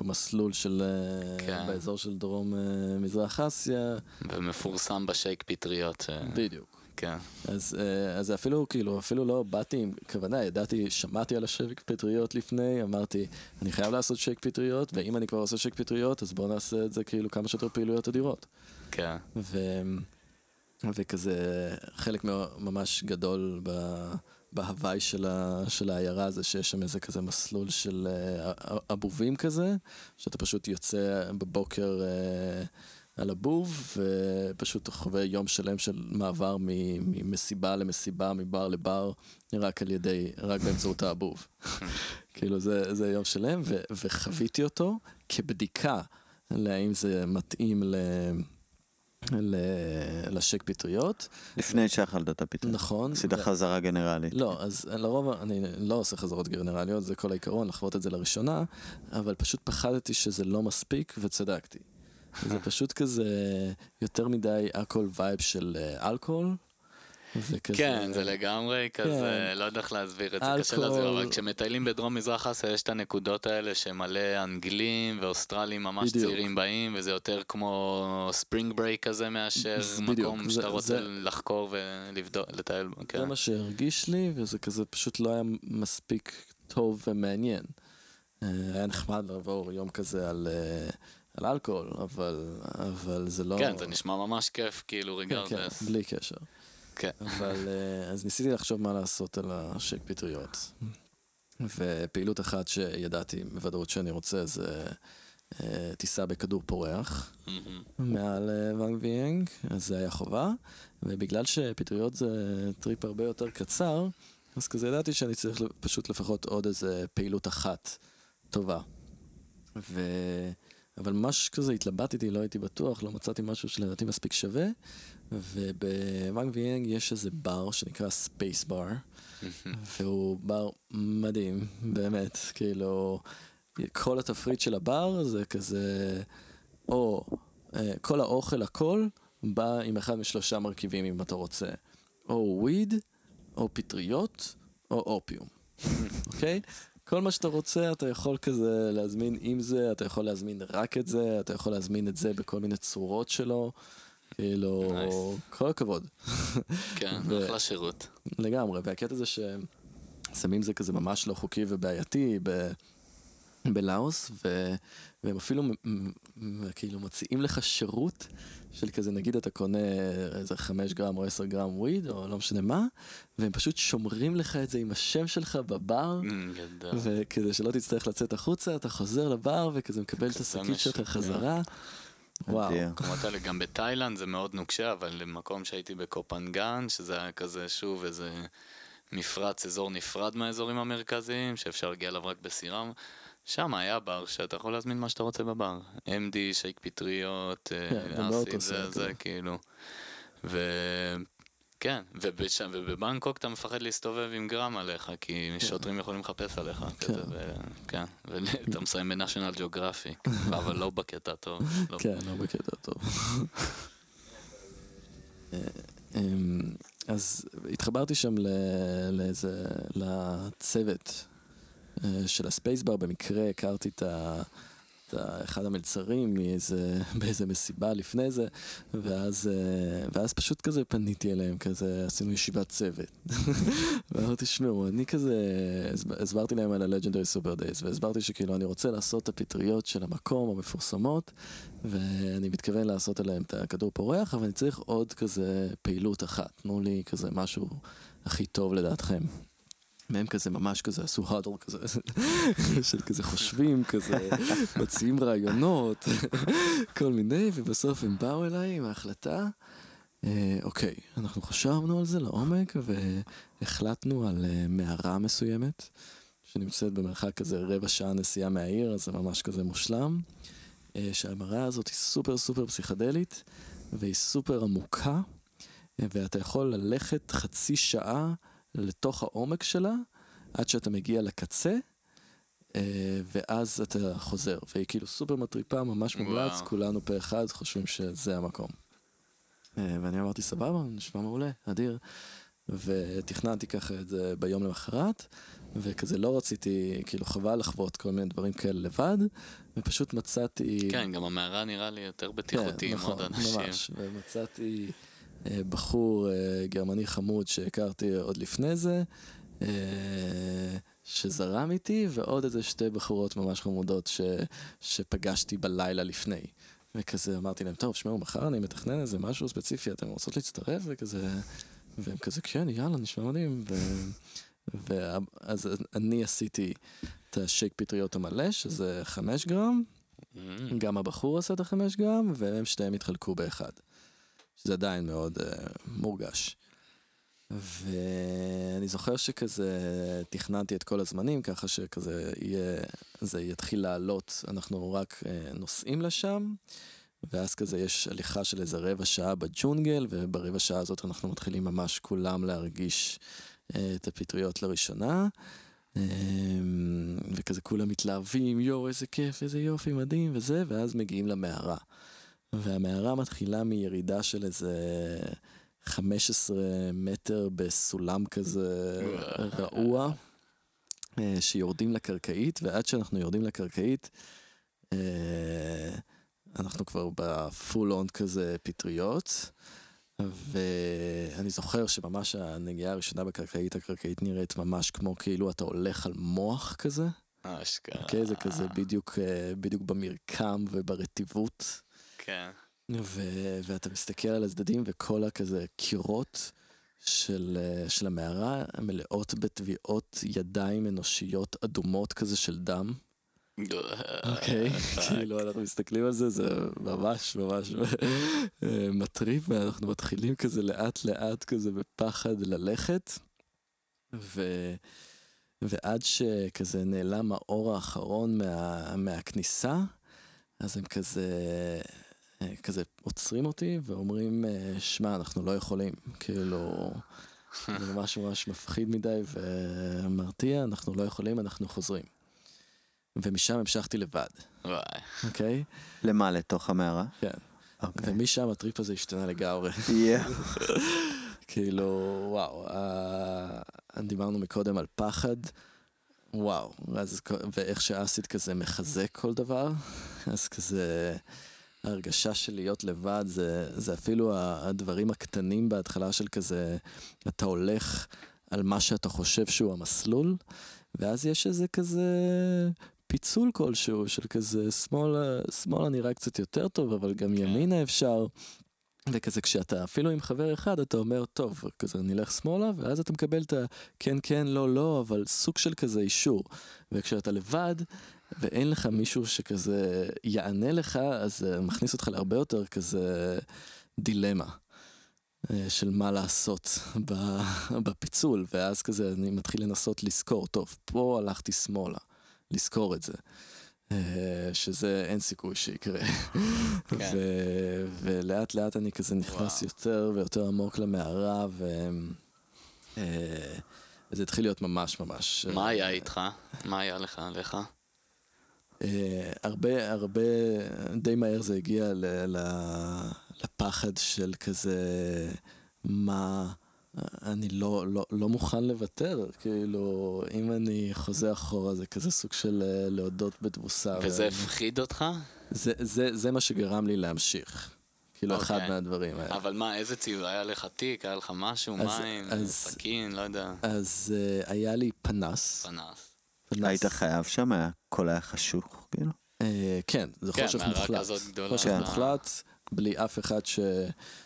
במסלול של... אה, כן. באזור של דרום אה, מזרח אסיה. ומפורסם בשייק פטריות. ש- בדיוק. כן. אז, אה, אז אפילו, כאילו, אפילו לא באתי עם כוונה, ידעתי, שמעתי על השייק פטריות לפני, אמרתי, אני חייב לעשות שייק פטריות, ואם אני כבר עושה שייק פטריות, אז בואו נעשה את זה כאילו כמה שיותר פעילויות אדירות. כן. ו... וכזה, חלק ממש גדול ב... בהוואי של, ה, של העיירה זה שיש שם איזה כזה מסלול של אה, אבובים כזה, שאתה פשוט יוצא בבוקר אה, על הבוב, ופשוט חווה יום שלם של מעבר ממסיבה למסיבה, מבר לבר, רק על ידי, רק באמצעות האבוב. [laughs] כאילו זה, זה יום שלם, ו, וחוויתי אותו כבדיקה להאם זה מתאים ל... ל- לשייק פטריות. לפני שאכלת את הפתרון. נכון. עשית חזרה גנרלית. לא, אז לרוב אני לא עושה חזרות גנרליות, זה כל העיקרון, לחוות את זה לראשונה, אבל פשוט פחדתי שזה לא מספיק וצדקתי. זה פשוט כזה יותר מדי אלכוהול vibe של אה, אלכוהול. וכזה... כן, זה לגמרי כזה, כן. לא יודע איך להסביר את זה, קשה אלכוהול. להסביר, אבל כשמטיילים בדרום מזרח אסיה יש את הנקודות האלה שמלא אנגלים ואוסטרלים ממש בדיוק. צעירים באים, וזה יותר כמו spring break כזה מאשר זה בדיוק, מקום זה- שאתה רוצה זה- לחקור ולבדוק, לטייל בו, זה כן. מה שהרגיש לי, וזה כזה פשוט לא היה מספיק טוב ומעניין. אה, היה נחמד לעבור יום כזה על, אה, על אלכוהול, אבל, אבל זה לא... כן, זה נשמע ממש כיף, כאילו כן, כן, ריגרדס. בלי קשר. כן. אבל אה, אז ניסיתי לחשוב מה לעשות על השק פטריות. ופעילות אחת שידעתי בוודאות שאני רוצה זה אה, טיסה בכדור פורח. מעל אה, ואנג ויאנג, אז זה היה חובה. ובגלל שפטריות זה טריפ הרבה יותר קצר, אז כזה ידעתי שאני צריך פשוט לפחות עוד איזה פעילות אחת טובה. ו... אבל ממש כזה התלבטתי, לא הייתי בטוח, לא מצאתי משהו שלדעתי מספיק שווה. ובוואנג ויאנג יש איזה בר שנקרא Space Bar, [laughs] והוא בר מדהים, באמת, כאילו, כל התפריט של הבר זה כזה, או אה, כל האוכל, הכל, בא עם אחד משלושה מרכיבים אם אתה רוצה, או וויד, או פטריות, או אופיום, [laughs] אוקיי? כל מה שאתה רוצה, אתה יכול כזה להזמין עם זה, אתה יכול להזמין רק את זה, אתה יכול להזמין את זה בכל מיני צורות שלו, כאילו. כל הכבוד. [laughs] כן, אחלה שירות. לגמרי, והקטע זה שסמים זה כזה ממש לא חוקי ובעייתי ב... בלאוס, ו... והם אפילו כאילו מציעים לך שירות של כזה, נגיד אתה קונה איזה 5 גרם או 10 גרם וויד, או לא משנה מה, והם פשוט שומרים לך את זה עם השם שלך בבר, גדול. וכדי שלא תצטרך לצאת החוצה, אתה חוזר לבר וכזה מקבל את השקית שלך משוגע. חזרה. וואו. המקומות האלה גם בתאילנד זה מאוד נוקשה, אבל למקום שהייתי בקופנגן, שזה היה כזה שוב איזה מפרץ, אזור נפרד מהאזורים המרכזיים, שאפשר להגיע אליו רק בסירה, שם היה בר שאתה יכול להזמין מה שאתה רוצה בבר. MD, שייק פטריות, אה, כן, עושה זה, זה. כאילו. כן, ובשם, ובבנקוק אתה מפחד להסתובב עם גרם עליך, כי שוטרים יכולים לחפש עליך. כזה, ו... כן, ואתה מסיים בנשיונל ג'אוגרפי, [laughs] אבל לא בקטע טוב. לא כן, לא בקטע טוב. [laughs] אה, אמ, אז התחברתי שם ל- לאיזה, לצוות אה, של הספייסבר, במקרה הכרתי את ה... אחד המלצרים מאיזה, [laughs] באיזה מסיבה לפני זה, ואז, אה, ואז פשוט כזה פניתי אליהם, כזה עשינו ישיבת צוות. [laughs] ואמרתי, שמעו, אני כזה, הסב- הסברתי להם על ה-Legendary Super Days, והסברתי שכאילו אני רוצה לעשות את הפטריות של המקום המפורסמות, ואני מתכוון לעשות עליהם את הכדור פורח, אבל אני צריך עוד כזה פעילות אחת, תנו לי כזה משהו הכי טוב לדעתכם. והם כזה ממש כזה עשו האדל כזה, [laughs] של כזה חושבים כזה, [laughs] מציעים רעיונות, [laughs] כל מיני, ובסוף הם באו אליי עם ההחלטה. אה, אוקיי, אנחנו חשבנו על זה לעומק והחלטנו על אה, מערה מסוימת, שנמצאת במרחק כזה רבע שעה נסיעה מהעיר, אז זה ממש כזה מושלם. אה, שהמראה הזאת היא סופר סופר פסיכדלית, והיא סופר עמוקה, ואתה יכול ללכת חצי שעה לתוך העומק שלה, עד שאתה מגיע לקצה, אה, ואז אתה חוזר. והיא כאילו סופר מטריפה, ממש מומלץ. כולנו פה אחד חושבים שזה המקום. אה, ואני אמרתי, סבבה, נשמע מעולה, אדיר. ותכננתי ככה את זה ביום למחרת, וכזה לא רציתי, כאילו חבל לחוות כל מיני דברים כאלה לבד, ופשוט מצאתי... כן, גם המערה נראה לי יותר בטיחותי עם עוד אנשים. נכון, ממש, ומצאתי בחור אה, גרמני חמוד שהכרתי עוד לפני זה, אה, שזרם איתי, ועוד איזה שתי בחורות ממש חמודות ש, שפגשתי בלילה לפני. וכזה אמרתי להם, טוב, שמעו, מחר אני מתכנן איזה משהו ספציפי, אתם רוצות להצטרף? וכזה, והם כזה, כן, יאללה, נשמע מדהים. ו... ואז אני עשיתי את השייק פטריות המלא, שזה חמש גרם, Mm, גם הבחור עשה את החמש גרם, והם שתיהם התחלקו באחד. שזה עדיין מאוד uh, מורגש. ואני זוכר שכזה תכננתי את כל הזמנים, ככה שכזה יהיה, זה יתחיל לעלות, אנחנו רק uh, נוסעים לשם, ואז כזה יש הליכה של איזה רבע שעה בג'ונגל, וברבע שעה הזאת אנחנו מתחילים ממש כולם להרגיש uh, את הפטריות לראשונה. אמ, וכזה כולם מתלהבים, יואו, איזה כיף, איזה יופי, מדהים וזה, ואז מגיעים למערה. והמערה מתחילה מירידה של איזה 15 מטר בסולם כזה רעוע, אה, שיורדים לקרקעית, ועד שאנחנו יורדים לקרקעית, אה, אנחנו כבר בפול און כזה פטריות. ואני זוכר שממש הנגיעה הראשונה בקרקעית, הקרקעית נראית ממש כמו כאילו אתה הולך על מוח כזה. אשכרה. אוקיי, זה כזה בדיוק, אה, בדיוק במרקם וברטיבות. כן. ו- ואתה מסתכל על הצדדים וכל הכזה קירות של, אה, של המערה מלאות בטביעות ידיים אנושיות אדומות כזה של דם. אוקיי, [laughs] כאילו אנחנו מסתכלים על זה, זה ממש ממש [laughs] מטריף, ואנחנו מתחילים כזה לאט לאט כזה בפחד ללכת, ו... ועד שכזה נעלם האור האחרון מה... מהכניסה, אז הם כזה, כזה עוצרים אותי ואומרים, אה, שמע, אנחנו לא יכולים, כאילו, זה ממש ממש מפחיד מדי ומרתיע, אנחנו לא יכולים, אנחנו חוזרים. ומשם המשכתי לבד, וואי. אוקיי? למה, לתוך המערה? כן. אוקיי. ומשם הטריפ הזה השתנה לגמרי. כאילו, וואו, אה, דיברנו מקודם על פחד, וואו, אז, ואיך שאסיד כזה מחזק כל דבר, אז כזה, ההרגשה של להיות לבד זה, זה אפילו הדברים הקטנים בהתחלה של כזה, אתה הולך על מה שאתה חושב שהוא המסלול, ואז יש איזה כזה פיצול כלשהו של כזה שמאלה, שמאלה נראה קצת יותר טוב, אבל גם כן. ימינה אפשר. וכזה כשאתה אפילו עם חבר אחד אתה אומר טוב כזה נלך שמאלה ואז אתה מקבל את הכן כן לא לא אבל סוג של כזה אישור וכשאתה לבד ואין לך מישהו שכזה יענה לך אז זה מכניס אותך להרבה יותר כזה דילמה אה, של מה לעשות [laughs] בפיצול ואז כזה אני מתחיל לנסות לזכור טוב פה הלכתי שמאלה לזכור את זה. אה, שזה אין סיכוי שיקרה. [laughs] כן. ו- ולאט לאט אני כזה נכנס וואו. יותר ויותר עמוק למערה. אה, וזה התחיל להיות ממש ממש... מה אה, היה איתך? מה היה לך עליך? אה, הרבה, הרבה, די מהר זה הגיע ל, ל, לפחד של כזה, מה, אני לא, לא, לא מוכן לוותר, כאילו, אם אני חוזר אחורה זה כזה סוג של אה, להודות בתבוסה. וזה הפחיד אותך? זה, זה, זה מה שגרם לי להמשיך. כאילו, אחד אוקיי. מהדברים האלה. אבל מה, איזה ציוד? היה לך תיק? היה לך משהו? אז- מים? אז- סכין? לא יודע. אז uh, היה לי פנס. פנס. היית חייב שם? היה- הכל היה חשוך, כאילו? Uh, כן, זה כן, חושך מוחלט. חושך. מוחלט, בלי אף אחד ש...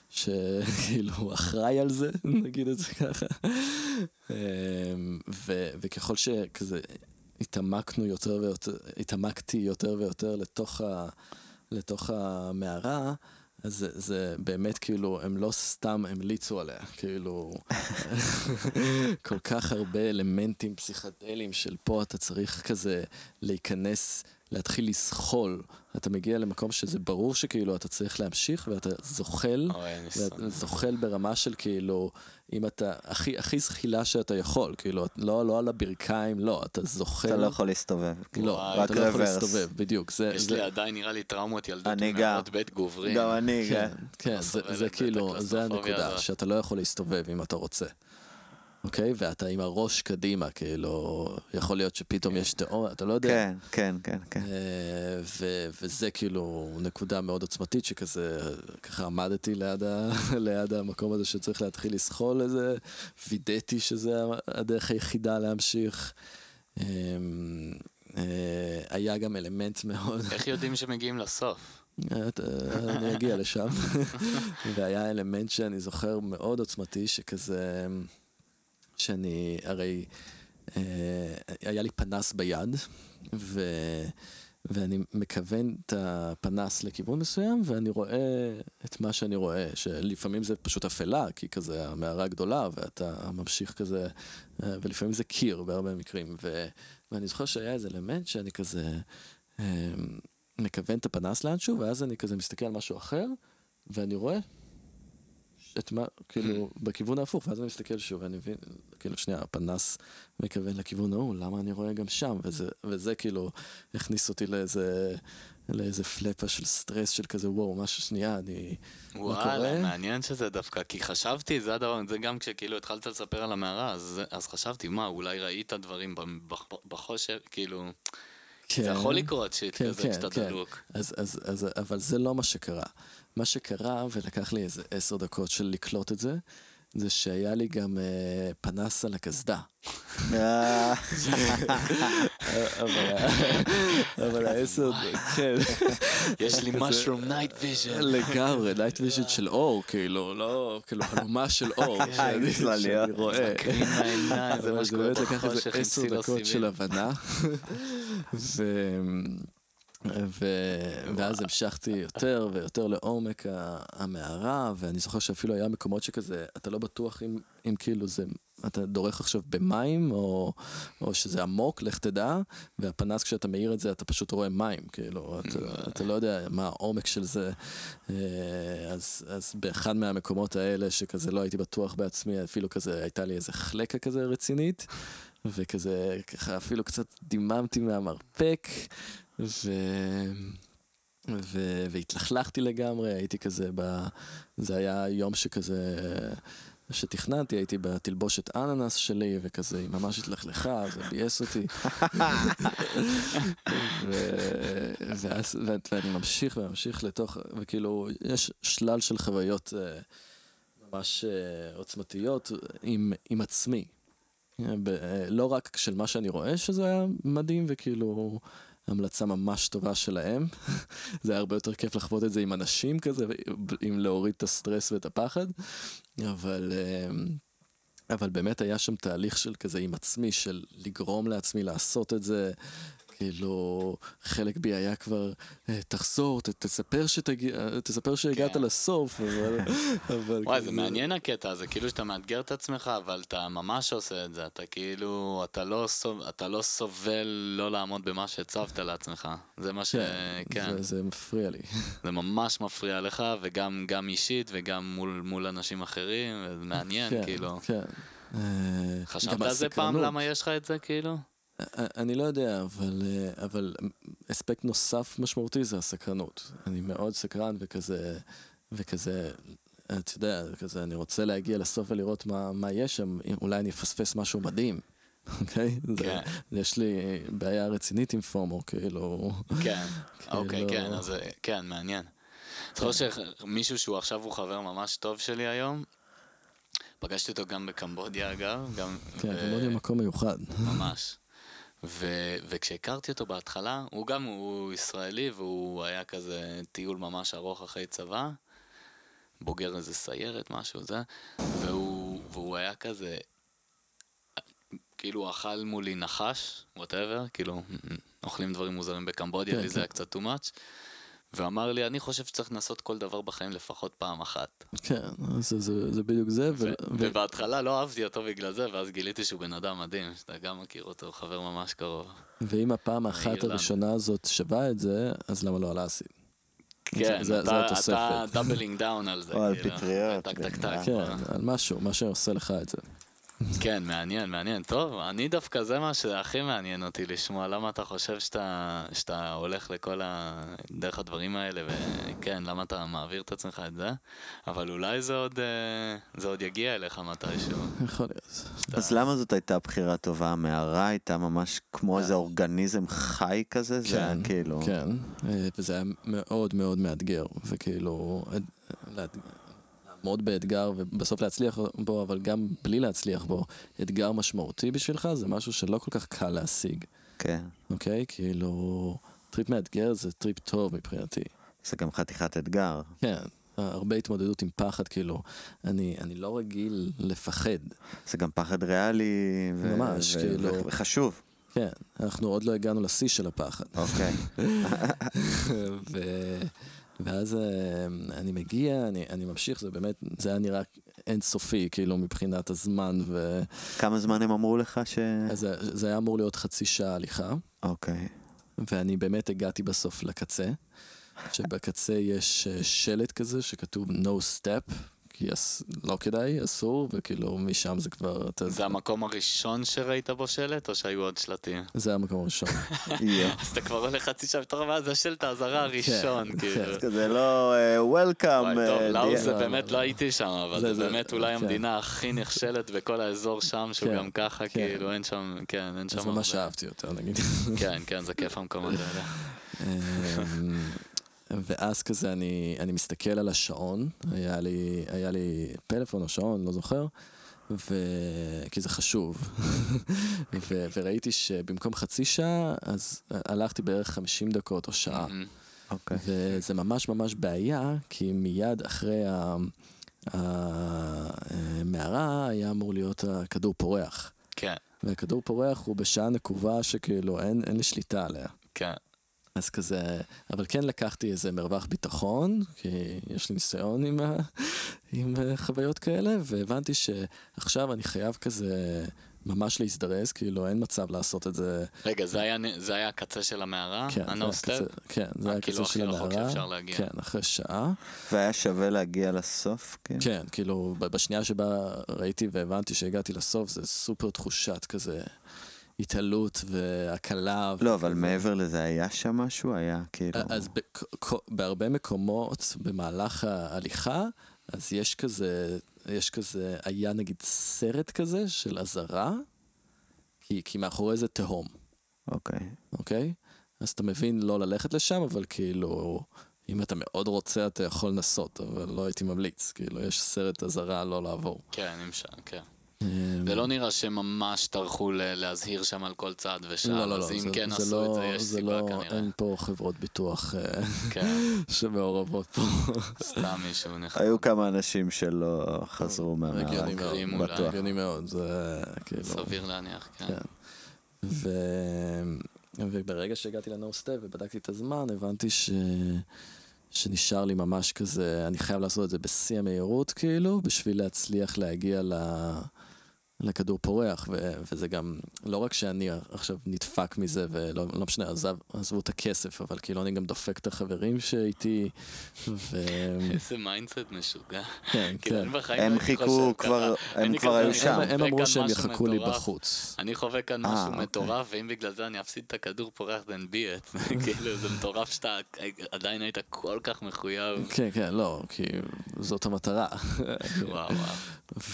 שכאילו [laughs] אחראי על זה, [laughs] נגיד את זה ככה. אמ, ו... וככל שכזה התעמקנו יותר ויותר, התעמקתי יותר ויותר לתוך, ה... לתוך המערה, זה, זה באמת כאילו, הם לא סתם המליצו עליה, כאילו, [laughs] כל כך הרבה אלמנטים פסיכדליים של פה אתה צריך כזה להיכנס, להתחיל לזחול. אתה מגיע למקום שזה ברור שכאילו אתה צריך להמשיך ואתה זוחל, ואתה. זוחל ברמה של כאילו, אם אתה, הכי, הכי זחילה שאתה יכול, כאילו, לא, לא על הברכיים, לא, אתה זוחל. אתה לא יכול להסתובב. כאילו, לא, וואי, אתה רק לא יכול. להסתובב, בדיוק. זה, יש זה, לי עדיין נראה לי טראומות ילדות אני גם. מנהרות בית גוברין. גם אני, כן, כן. כן, זה, זה כאילו, זה הנקודה, הזאת. שאתה לא יכול להסתובב אם אתה רוצה. אוקיי? ואתה עם הראש קדימה, כאילו, יכול להיות שפתאום יש תיאוריה, אתה לא יודע. כן, כן, כן, כן. אה, ו- וזה כאילו נקודה מאוד עוצמתית שכזה, ככה עמדתי ליד, ה- [laughs] ליד המקום הזה שצריך להתחיל לסחול לזה, וידאתי שזה הדרך היחידה להמשיך. אה, אה, היה גם אלמנט מאוד, איך יודעים שמגיעים לסוף? אה, אני אגיע לשם. [laughs] והיה אלמנט שאני זוכר מאוד עוצמתי, שכזה, שאני, הרי אה, היה לי פנס ביד, ו... ואני מכוון את הפנס לכיוון מסוים, ואני רואה את מה שאני רואה, שלפעמים זה פשוט אפלה, כי כזה המערה גדולה, ואתה ממשיך כזה, אה, ולפעמים זה קיר בהרבה מקרים. ו... ואני זוכר שהיה איזה אלמנט שאני כזה אה, מכוון את הפנס לאנשהו, ואז אני כזה מסתכל על משהו אחר, ואני רואה את מה, כאילו, [clears throat] בכיוון ההפוך, ואז אני מסתכל שוב, ואני מבין, כאילו, שנייה, הפנס מכוון לכיוון ההוא, למה אני רואה גם שם? וזה, וזה כאילו הכניס אותי לאיזה, לאיזה פלאפה של סטרס, של כזה, וואו, משהו שנייה, אני... וואלה? מעניין שזה דווקא, כי חשבתי, זה הדבר, זה גם כשכאילו התחלת לספר על המערה, אז, אז חשבתי, מה, אולי ראית דברים ב- בח- בחושך, כאילו, זה יכול לקרות shit כן, כזה כן, כשאתה כן. דלוק. אז, אז, אז, אבל זה לא מה שקרה. מה שקרה, ולקח לי איזה עשר דקות של לקלוט את זה, זה שהיה לי גם אה, פנס על הקסדה. אבל, העשר, כן, יש לי mushroom night vision. לגמרי, night vision של אור, כאילו, לא, כאילו, אלומה של אור, שאני צלליות. שאני רואה. מקרין מהעיניים, זה מה באמת לקח איזה עשר דקות פסילוסיבין. של הבנה. [laughs] ו... ואז המשכתי יותר ויותר לעומק המערה, ואני זוכר שאפילו היה מקומות שכזה, אתה לא בטוח אם, אם כאילו זה, אתה דורך עכשיו במים, או, או שזה עמוק, לך תדע, והפנס כשאתה מאיר את זה, אתה פשוט רואה מים, כאילו, אתה, אתה לא יודע מה העומק של זה. אה, אז, אז באחד מהמקומות האלה, שכזה לא הייתי בטוח בעצמי, אפילו כזה, הייתה לי איזה חלקה כזה רצינית, וכזה, ככה אפילו קצת דיממתי מהמרפק, ו... ו... והתלכלכתי לגמרי, הייתי כזה ב... זה היה יום שכזה... שתכננתי, הייתי בתלבושת אננס שלי, וכזה, היא ממש התלכלכה, זה ביאס אותי. [laughs] ו... ואז, ו... ואני ממשיך וממשיך לתוך, וכאילו, יש שלל של חוויות אה, ממש אה, עוצמתיות עם, עם עצמי. ב- אה, לא רק של מה שאני רואה, שזה היה מדהים וכאילו המלצה ממש טובה שלהם. [laughs] זה היה הרבה יותר כיף לחוות את זה עם אנשים כזה, עם להוריד את הסטרס ואת הפחד. אבל, אה, אבל באמת היה שם תהליך של כזה עם עצמי, של לגרום לעצמי לעשות את זה. כאילו, חלק בי היה כבר, "אה, תחזור, ת, תספר, שתגיע, תספר שהגעת כן. לסוף, אבל... [laughs] אבל וואי, זה כזה- מעניין הקטע הזה, כאילו שאתה מאתגר את עצמך, אבל אתה ממש עושה את זה, אתה כאילו, אתה לא, סוב, אתה לא סובל לא לעמוד במה שהצבת לעצמך. זה מה ש... כן, כן, זה, זה מפריע לי. [laughs] זה ממש מפריע לך, וגם גם אישית, וגם מול, מול אנשים אחרים, וזה מעניין, כן, כאילו. כן. אה, חשבת על זה פעם. למה יש לך את זה, כאילו? אה, אני לא יודע, אבל, אה, אבל אספקט נוסף משמעותי זה הסקרנות. אני מאוד סקרן וכזה, וכזה, אתה יודע, כזה, אני רוצה להגיע לסוף ולראות מה, מה יש שם, אולי אני אפספס משהו מדהים, [laughs] אוקיי? כן. יש לי בעיה רצינית עם פומו, כאילו... כן, [laughs] אוקיי, כאילו- כן, אז אה, כן, מעניין. זוכר שמישהו שהוא עכשיו הוא חבר ממש טוב שלי היום, פגשתי אותו גם בקמבודיה אגב, גם... כן, ו- קמבודיה מקום מיוחד. ממש. [laughs] ו- וכשהכרתי אותו בהתחלה, הוא גם, הוא ישראלי והוא היה כזה טיול ממש ארוך אחרי צבא, בוגר איזה סיירת, משהו זה, והוא, והוא היה כזה, כאילו אכל מולי נחש, ווטאבר, כאילו אוכלים דברים מוזרים בקמבודיה, כן, לי זה כן. היה קצת too much, ואמר לי, אני חושב שצריך לנסות כל דבר בחיים לפחות פעם אחת. כן, זה, זה, זה בדיוק זה, ו... ו- ו- ובהתחלה לא אהבתי אותו בגלל זה, ואז גיליתי שהוא בן אדם מדהים, שאתה גם מכיר אותו, חבר ממש קרוב. ואם הפעם האחת. הראשונה הזאת שווה את זה, אז למה לא על האסיד? כן, זה- אתה- זה התוספת. אתה doubling down על זה, או על כאילו. פטריות, טק טק. טק. כן, על משהו, מה שעושה לך את זה. כן, מעניין, מעניין. טוב, אני דווקא, זה מה שהכי מעניין אותי לשמוע, למה אתה חושב שאתה, שאתה הולך לכל ה... דרך הדברים האלה, וכן, למה אתה מעביר את עצמך את זה, אבל אולי זה עוד, אה, זה עוד יגיע אליך מתישהו. יכול להיות. אז למה זאת הייתה בחירה טובה? המערה הייתה ממש כמו איזה אורגניזם חי כזה? זה היה כאילו... כן, אה, וזה היה מאוד מאוד מאתגר, וכאילו, אה, לעמוד באתגר ובסוף להצליח בו, אבל גם בלי להצליח בו, אתגר משמעותי בשבילך זה משהו שלא כל כך קל להשיג, כן. אוקיי? כאילו, טריפ מאתגר זה טריפ טוב מבחינתי. זה גם חתיכת אתגר. כן, הרבה התמודדות עם פחד, כאילו, אני, אני לא רגיל לפחד. זה גם פחד ריאלי. ו- ממש, ו- כאילו. וחשוב. כן, אנחנו עוד לא הגענו לשיא של הפחד. אוקיי. [laughs] ו... ואז אה, אני מגיע, אני, אני ממשיך, זה באמת, זה היה נראה אינסופי, כאילו, מבחינת הזמן, ו... כמה זמן הם אמרו לך ש... אז זה, זה היה אמור להיות חצי שעה הליכה, אוקיי. ואני באמת הגעתי בסוף לקצה, שבקצה יש אה, שלט כזה שכתוב no step, כי אס, לא כדאי, אסור, וכאילו משם זה כבר, אתה זה המקום הראשון שראית בו שלט, או שהיו עוד שלטים? זה המקום הראשון. [laughs] אז אתה כבר הולך חצי שעה בתור הבא, זה השלט האזהרה הראשון, כן, כאילו. כן. כזה לא אה, Welcome. וואי, טוב, אה, לאו dear. זה לא, באמת לא. לא הייתי שם, אבל זה- זה זה- באמת אולי כן. המדינה הכי נכשלת בכל האזור שם, שהוא גם ככה, כן. כאילו, אין שם, כן, אין שם אז ממש. אהבתי יותר, נגיד. כן, כן, זה כיף המקומות האלה. [laughs] ואז כזה אני, אני מסתכל על השעון, היה לי, היה לי פלאפון או שעון, לא זוכר, ו... כי זה חשוב. [laughs] ו... וראיתי שבמקום חצי שעה, אז הלכתי בערך 50 דקות או שעה. מהמם. אוקיי. וזה ממש ממש בעיה, כי מיד אחרי המערה היה אמור להיות הכדור פורח. כן, והכדור פורח הוא בשעה נקובה שכאילו אין, אין לי שליטה עליה. כן. אז כזה, אבל כן לקחתי איזה מרווח ביטחון, כי יש לי ניסיון עם, ה, עם אה, חוויות כאלה, והבנתי שעכשיו אני חייב כזה ממש להזדרז, כאילו אין מצב לעשות את זה. רגע, זה היה- זה היה הקצה של המערה? כן, זה היה? כזה- כן, זה היה כאילו הכי של רחוק המערה. שאפשר להגיע. כן, אחרי שעה. והיה שווה להגיע לסוף? כן. כן, כאילו, בשנייה שבה ראיתי והבנתי שהגעתי לסוף, זה סופר תחושת כזה התעלות והקלה. לא, אבל. מעבר לזה, היה שם משהו? היה כאילו... אז בהרבה מקומות במהלך ההליכה, אז יש כזה, יש כזה, היה נגיד סרט כזה של אזהרה, כי, כי מאחורי זה תהום, אוקיי. אוקיי? אז אתה מבין לא ללכת לשם, אבל כאילו, אם אתה מאוד רוצה, אתה יכול לנסות, אבל לא הייתי ממליץ, כאילו, יש סרט אזהרה לא לעבור. כן, שם, כן. אמ, זה לא נראה שממש טרחו להזהיר שם על כל צעד ושם, לא, לא, לא, אז אם זה, כן זה עשו לא, את זה, יש זה סיבה לא, כנראה. אין פה חברות ביטוח אה, כן, [laughs] שמעורבות פה. סתם מישהו נחמד. היו כמה אנשים שלא חזרו מהמערה. הגיוני מאוד, מקרים אולי. בטוח. הגיוני מאוד, זה כאילו... סביר להניח, כן. כן. ו... וברגע שהגעתי לנו סטפ ובדקתי את הזמן, הבנתי ש... שנשאר לי ממש כזה, אני חייב לעשות את זה בשיא המהירות, כאילו, בשביל להצליח להגיע ל... לכדור פורח, ו... וזה גם, לא רק שאני עכשיו נדפק מזה, ולא לא משנה, עזב, עזבו את הכסף, אבל כאילו אני גם דופק את החברים שאיתי, ו... איזה mindset משוגע. כן, כאילו, כן. הם לא חיכו כבר. הם כבר היו שם. הם, אמרו שהם יחכו לי. בחוץ. אני חווה כאן אה, משהו אוקיי. מטורף, ואם בגלל זה אני אפסיד את הכדור פורח, then be it. [laughs] כאילו, זה מטורף שאתה עדיין היית כל כך מחויב. כן, כן, לא, כי זאת המטרה. וואו, וואו.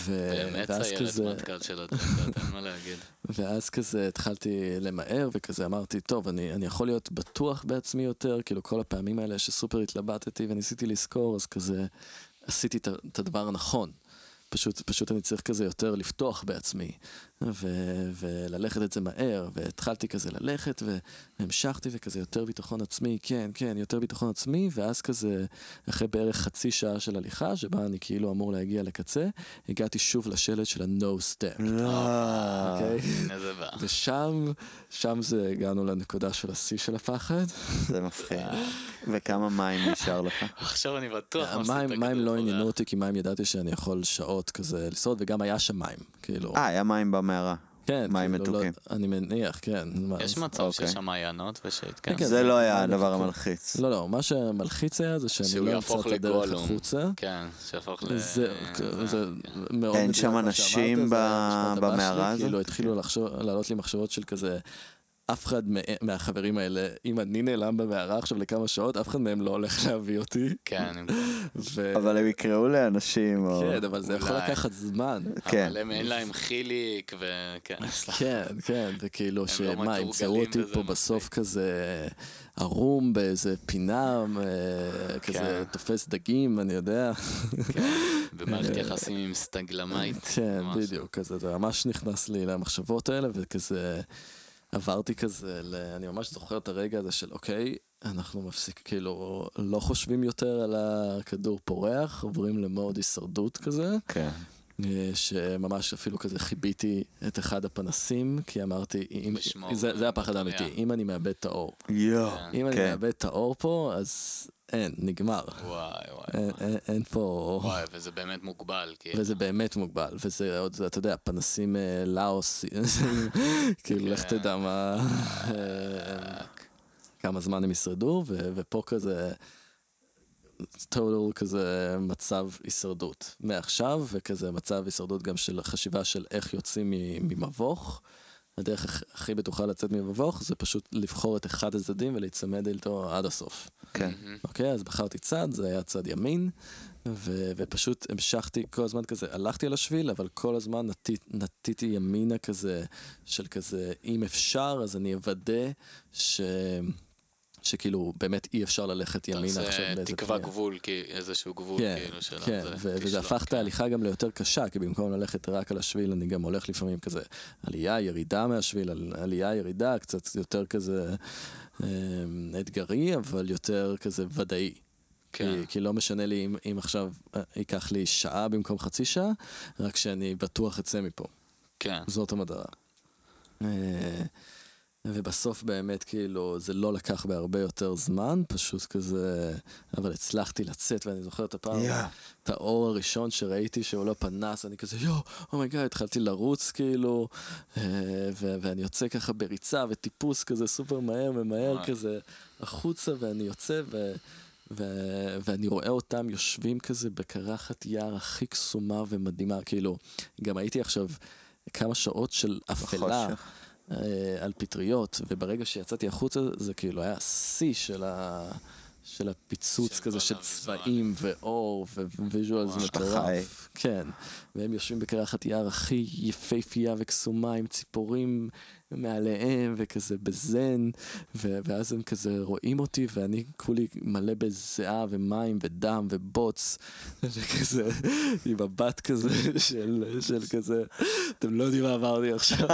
באמת סיירת כזה, מטכ"ל של הג'נדות, אין מה להגיד. ואז כזה התחלתי למהר, וכזה אמרתי, טוב, אני, אני יכול להיות בטוח בעצמי יותר, כאילו כל הפעמים האלה שסופר התלבטתי וניסיתי לזכור, אז כזה עשיתי את הדבר הנכון. פשוט, פשוט אני צריך כזה יותר לפתוח בעצמי, ו, וללכת את זה מהר, והתחלתי כזה ללכת, והמשכתי וכזה יותר ביטחון עצמי, כן, כן, יותר ביטחון עצמי, ואז כזה, אחרי בערך חצי שעה של הליכה, שבה אני כאילו אמור להגיע לקצה, הגעתי שוב לשלט של ה-no step. לא. אוקיי? ושם, שם זה הגענו לנקודה של השיא של הפחד. זה מפחיד. וכמה מים נשאר לך? עכשיו אני בטוח המים, מים לא. עניינו אותי, כי מים ידעתי שאני יכול שעות כזה לשרוד, וגם היה שם מים, כאילו. אה, היה מים במערה. כן, מים כאילו, מתוקים. לא, אני מניח, כן. יש מצב אוקיי. שיש שם מעיינות ושהתקיים. כן, זה זה- לא היה הדבר מתוקים. המלחיץ. לא, לא, מה שמלחיץ היה זה שאני לא אמצא את הדרך. החוצה. כן, שיהפוך ל... זה, זה כן. מאוד אין שם אנשים במערה הזאת? כאילו התחילו לעלות לי מחשבות של כזה, אף אחד מה- מהחברים האלה, אם אני נעלם במערה עכשיו לכמה שעות, אף אחד מהם לא הולך להביא אותי. כן, אני- ו... אבל הם יקראו לאנשים, או... כן, אבל זה יכול. לקחת זמן. כן. אבל הם אין להם חיליק, וכן, סליחה. כן, כן, וכאילו לא שמה, ימצאו מתורגלים אותי פה בסוף. כזה ערום באיזה פינה, אה, כזה כן. תופס דגים, אני יודע. [laughs] במערכת יחסים עם stalagmite. כן, ממש. בדיוק, כזה, זה ממש נכנס לי למחשבות האלה, וכזה עברתי כזה, ל... אני ממש זוכר את הרגע הזה של אוקיי, אנחנו מפסיק, כאילו, לא חושבים יותר על הכדור פורח, עוברים ל mode הישרדות כזה, כן. אה, שממש אפילו כזה חיביתי את אחד הפנסים, כי אמרתי, אם, זה, זה הפחד. האמיתי, אם אני מאבד את האור. יואו. אם אני כן. מאבד את האור פה, אז אין, נגמר. וואי, וואי, אין. אין, אין פה... וואי, וזה באמת מוגבל, כאילו. וזה באמת מוגבל, וזה עוד, אתה יודע, פנסים אה, לאוס, [laughs] כאילו, לך כן. תדע מה, כמה זמן הם ישרדו, ו- ופה כזה, total כזה מצב הישרדות מעכשיו, וכזה מצב הישרדות גם של חשיבה של איך יוצאים ממבוך. הדרך הכ- הכי בטוחה לצאת ממבוך זה פשוט לבחור את אחד הצדדים ולהיצמד איתו עד הסוף. כן. מהמם. אוקיי, אז בחרתי צד, זה היה צד ימין, ו- ופשוט המשכתי כל הזמן כזה, הלכתי על השביל, אבל כל הזמן נטי- נטיתי ימינה כזה, של כזה, אם אפשר, אז אני אוודא ש... שכאילו באמת אי אפשר ללכת ימינה עכשיו אתה לאיזה עושה תקווה פנייה. גבול, כי איזשהו גבול, כן, כאילו, של כן, זה, ו- וזה הפך את כן. ההליכה גם ליותר קשה, כי במקום ללכת רק על השביל, אני גם הולך לפעמים כזה עלייה, ירידה מהשביל, על- עלייה, ירידה, קצת יותר כזה אה, אתגרי, אבל יותר כזה ודאי. כן. כי, כי לא משנה לי אם, אם עכשיו אה, ייקח לי שעה במקום חצי שעה, רק שאני בטוח אצא מפה. כן. זאת המטרה. אה, ובסוף באמת כאילו זה לא לקח בהרבה יותר זמן, פשוט כזה, אבל הצלחתי לצאת ואני זוכר את הפעם, יא. את האור הראשון שראיתי שהוא לא פנס, אני כזה יואו, oh my god, התחלתי לרוץ כאילו, אה, ו- ואני יוצא ככה בריצה וטיפוס כזה סופר מהר ומהר וואי. כזה החוצה ואני יוצא ו... ו- ואני רואה אותם יושבים כזה בקרחת יער הכי קסומה ומדהימה, כאילו, גם הייתי עכשיו כמה שעות של אפלה בחושך. אה, על פטריות, וברגע שיצאתי החוצה זה כאילו היה שיא של ה... של הפיצוץ של כזה של. צבעים ואור visual זה וואו. shit מטורף. כן, והם יושבים בקרחת יער הכי יפהפייה וקסומה עם ציפורים מעליהם וכזה בזן, ו- ואז הם כזה רואים אותי ואני כולי מלא בזיעה ומים ודם ובוץ, [laughs] וכזה עם מבט כזה [laughs] של, של כזה, אתם לא יודעים מה אמרתי עכשיו,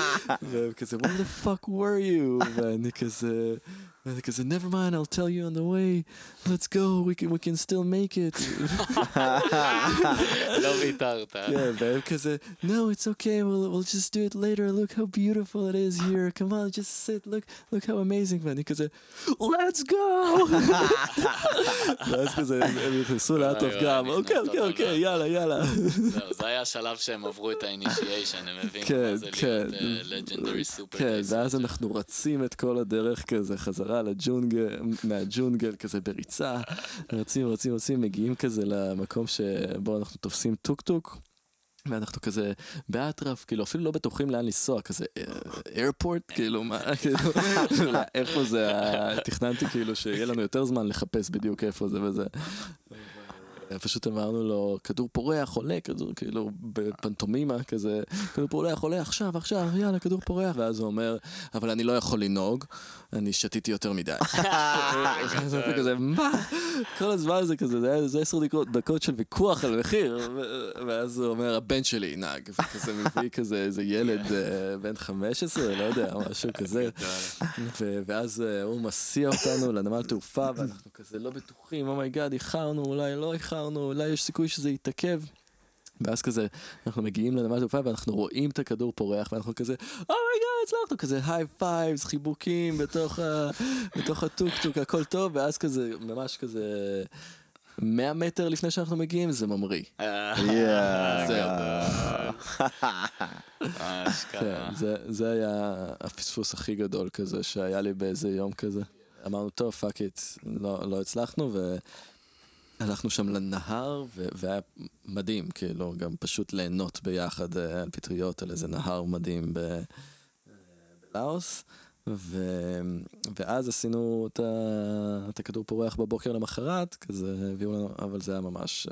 [laughs] והם כזה, what the fuck were you? ואני כזה... ואני כזה, never mind, I'll tell you on the way, let's go, we can, we can still make it. לא ויתרת. כן, והם כזה, no, it's okay, we'll, we'll just do it later, look how beautiful it is here, come on, just sit, look, look how amazing, ואני כזה, let's go! ואז כזה, הם נכנסו לאטרף גם, אוקיי, אוקיי, אוקיי. יאללה, יאללה. זהו, זה היה השלב שהם עברו את ה-initiation, הם הבינו כן, מה זה כן. להיות legendary סופר. כן, ואז אנחנו רצים את כל הדרך כזה חזרה לג'ונגל, מהג'ונגל כזה בריצה, רצים, רצים, רצים, מגיעים כזה למקום שבו אנחנו תופסים טוק טוק. ואנחנו כזה באטרף, כאילו אפילו לא בטוחים לאן לנסוע, כזה airport, כאילו מה, [laughs] כאילו, איפה זה, תכננתי כאילו שיהיה לנו יותר זמן לחפש בדיוק איפה זה וזה. פשוט אמרנו לו, כדור פורח, עולה, כדור, כאילו, בפנטומימה כזה, כדור פורח, עולה עכשיו, עכשיו, יאללה, כדור פורח, ואז הוא אומר, אבל אני לא יכול לנהוג, אני שתיתי יותר מדי. [laughs] [laughs] כזה, מה? כל הזמן זה כזה, זה היה- עשר דקות- של ויכוח על מחיר, ואז הוא אומר, הבן שלי ינהג, וכזה מביא כזה איזה ילד [laughs] אה, בן 15, לא יודע, משהו כזה. ואז אה, הוא מסיע אותנו לנמל תעופה, ואנחנו כזה לא בטוחים, oh my god, איחרנו, אולי לא איחרנו, אולי יש סיכוי שזה יתעכב. ואז כזה, אנחנו מגיעים לנמל תעופה ואנחנו רואים את הכדור פורח ואנחנו כזה, oh my god, הצלחנו, כזה high fives, חיבוקים בתוך, ה, בתוך הטוקטוק, הכל טוב, ואז כזה, ממש כזה, 100 מטר לפני שאנחנו מגיעים, זה ממריא. [laughs] אה, yeah. זהו. [laughs] אשכרה. כן, זה, זה היה הפספוס הכי גדול כזה שהיה לי באיזה יום כזה. אמרנו, טוב, fuck it, לא, לא הצלחנו, והלכנו שם לנהר, ו- והיה מדהים, כאילו, גם פשוט ליהנות ביחד אה, על פטריות, על איזה נהר מדהים ב- אה, בלאוס. ו... ואז עשינו את, ה... את הכדור פורח בבוקר למחרת, כזה הביאו לנו, אבל זה היה ממש,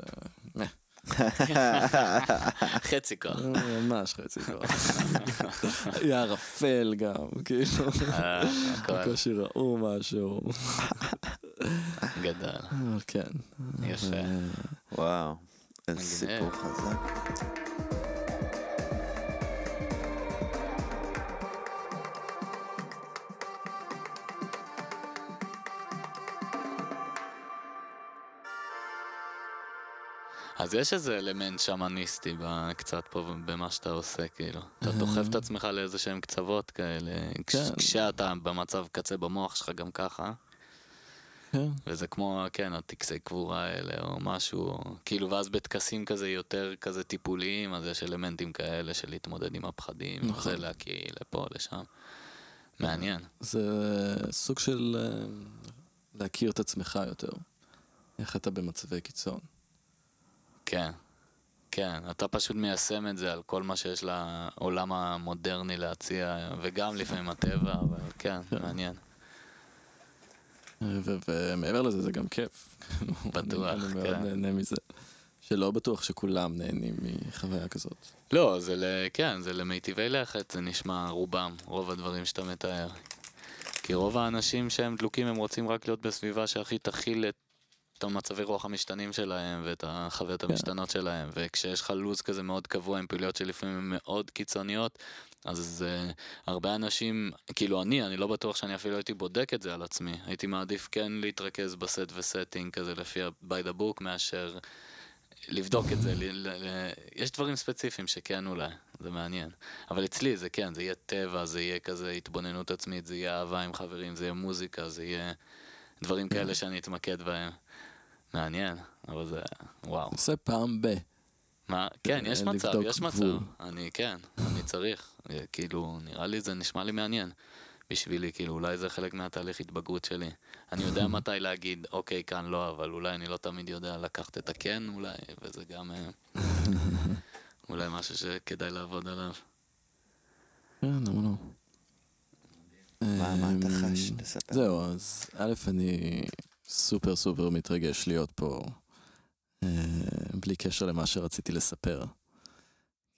אה, [laughs] חצי כוח. ממש חצי כוח. [laughs] היה ערפל גם, כאילו, בקושי ראו משהו, גדל. אה, כן. יפה. וואו, איזה סיפור חזק. אז יש איזה אלמנט שמניסטי קצת פה במה שאתה עושה, כאילו. אתה אה. דוחף את עצמך לאיזה שהם קצוות כאלה, כן. כשאתה במצב קצה במוח שלך גם ככה. כן. וזה כמו, כן, הטקסי קבורה האלה או משהו, כאילו, ואז בטקסים כזה יותר כזה טיפוליים, אז יש אלמנטים כאלה של להתמודד עם הפחדים, נכון. זה להקיא לפה, לשם. מעניין. זה סוג של אה, להכיר את עצמך יותר. איך אתה במצבי קיצון. כן. כן, אתה פשוט מיישם את זה על כל מה שיש לעולם המודרני להציע, וגם לפעמים הטבע, אבל כן, כן. מעניין. ומעבר לזה זה גם כיף. בטוח, אני אני מאוד כן. נהנה מזה. שלא בטוח שכולם נהנים מחוויה כזאת. לא, זה ל... כן, זה למיטיבי לכת, זה נשמע רובם, רוב הדברים שאתה מתאר. כי רוב האנשים שהם דלוקים, הם רוצים רק להיות בסביבה שהכי תכיל את את המצבי רוח המשתנים שלהם ואת החוויות כן. המשתנות שלהם. וכשיש לך לו"ז כזה מאוד קבוע עם פעילויות שלפעמים הן מאוד קיצוניות, אז uh, הרבה אנשים, כאילו אני, אני לא בטוח שאני אפילו הייתי בודק את זה על עצמי. הייתי מעדיף כן להתרכז ב set ו setting כזה לפי ה-by the book מאשר לבדוק את זה. ל- ל- ל- יש דברים ספציפיים שכן אולי, זה מעניין. אבל אצלי זה כן, זה יהיה טבע, זה יהיה כזה התבוננות עצמית, זה יהיה אהבה עם חברים, זה יהיה מוזיקה, זה יהיה דברים כאלה שאני אתמקד בהם. מעניין, אבל זה, וואו. עושה פעם ב... מה? כן, יש לבדוק מצב, יש מצב. אני, כן, אני צריך. אה, כאילו, נראה לי זה נשמע לי מעניין. בשבילי, כאילו, אולי זה חלק מהתהליך התבגרות שלי. אני יודע [laughs] מתי להגיד, אוקיי, כאן לא, אבל אולי אני לא תמיד יודע לקחת את הכן, אולי, וזה גם אה, [laughs] אולי משהו שכדאי לעבוד עליו. כן, למה לא? מה מה אתה אמ, חש? תספר. זהו, אז א', אני סופר סופר מתרגש להיות פה, אה, בלי קשר למה שרציתי לספר.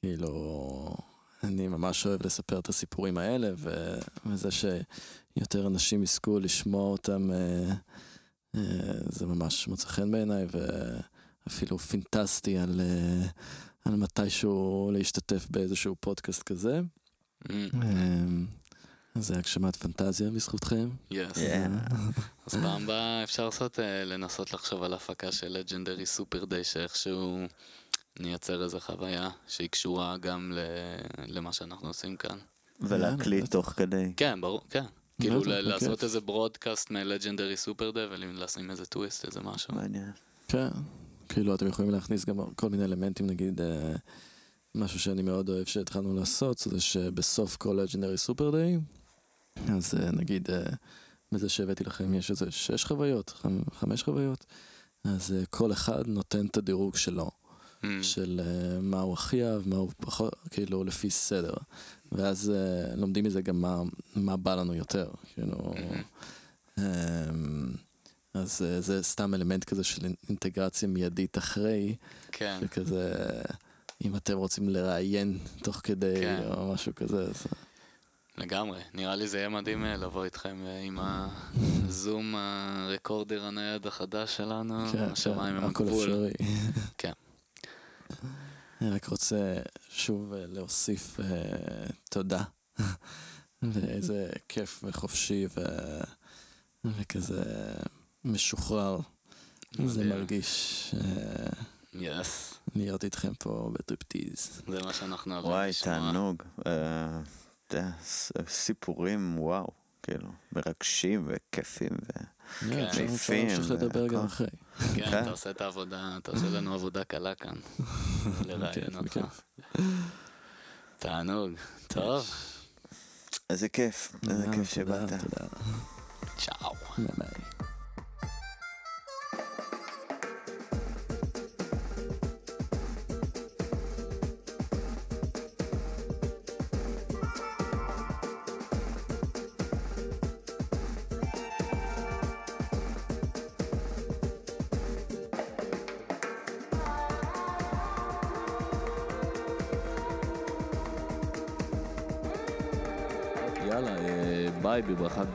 כאילו, אני ממש אוהב לספר את הסיפורים האלה, ו- וזה שיותר אנשים יזכו לשמוע אותם, אה, אה, זה ממש מוצא חן בעיניי, ואפילו פינטסטי על, אה, על מתישהו להשתתף באיזשהו פודקאסט כזה. אמ, אז זה הגשמת פנטזיה בזכותכם. יס. אז פעם הבאה אפשר לעשות, אה, לנסות לחשוב על הפקה של לג'נדרי סופר דיי, שאיכשהו נייצר איזו חוויה שהיא קשורה גם ל- למה שאנחנו עושים כאן. ולהקליט. תוך כדי. כן, ברור, כן. כאילו לעשות. איזה ברודקאסט מלג'נדרי סופר דיי ולשים איזה טוויסט, איזה משהו. מעניין. כן, כאילו אתם יכולים להכניס גם כל מיני אלמנטים, נגיד אה, משהו שאני מאוד אוהב שהתחלנו לעשות, זה שבסוף כל לג'נדרי סופר דיי, אז אה, נגיד אה, בזה שהבאתי לכם יש איזה שש חוויות, חמ- חמש חוויות, אז אה, כל אחד נותן את הדירוג שלו. אמ, של מה הוא הכי אהב, מה הוא פחות, כאילו לפי סדר. ואז לומדים מזה גם מה, מה בא לנו יותר, כאילו... אמ, אז זה סתם אלמנט כזה של אינטגרציה מיידית אחרי, כן, שכזה, אם אתם רוצים לראיין תוך כדי כן. או משהו כזה, אז לגמרי. נראה לי זה יהיה מדהים אה, לבוא איתכם אה, עם הזום הרקורדר הנייד החדש שלנו, כן, השמיים כן, הם הכל הגבול. אפשרי. [laughs] כן. אני רק רוצה שוב אה, להוסיף תודה. [laughs] ואיזה כיף וחופשי ו... וכזה משוחרר. זה. מרגיש yes, להיות איתכם פה בטריפטיז. זה מה שאנחנו אוהבים וואי, לשמוע. תענוג. יודע, סיפורים, וואו, כאילו, מרגשים וכיפים. ו- כן, אפשר להמשיך לדבר גם. אחרי. כן, כן. אתה עושה את העבודה, אתה עושה לנו עבודה קלה כאן. [laughs] לראיין אותך. תענוג. טוב, איזה כיף, איזה כיף שבאת. תודה. צ'או. سبسكرايب يبقى خد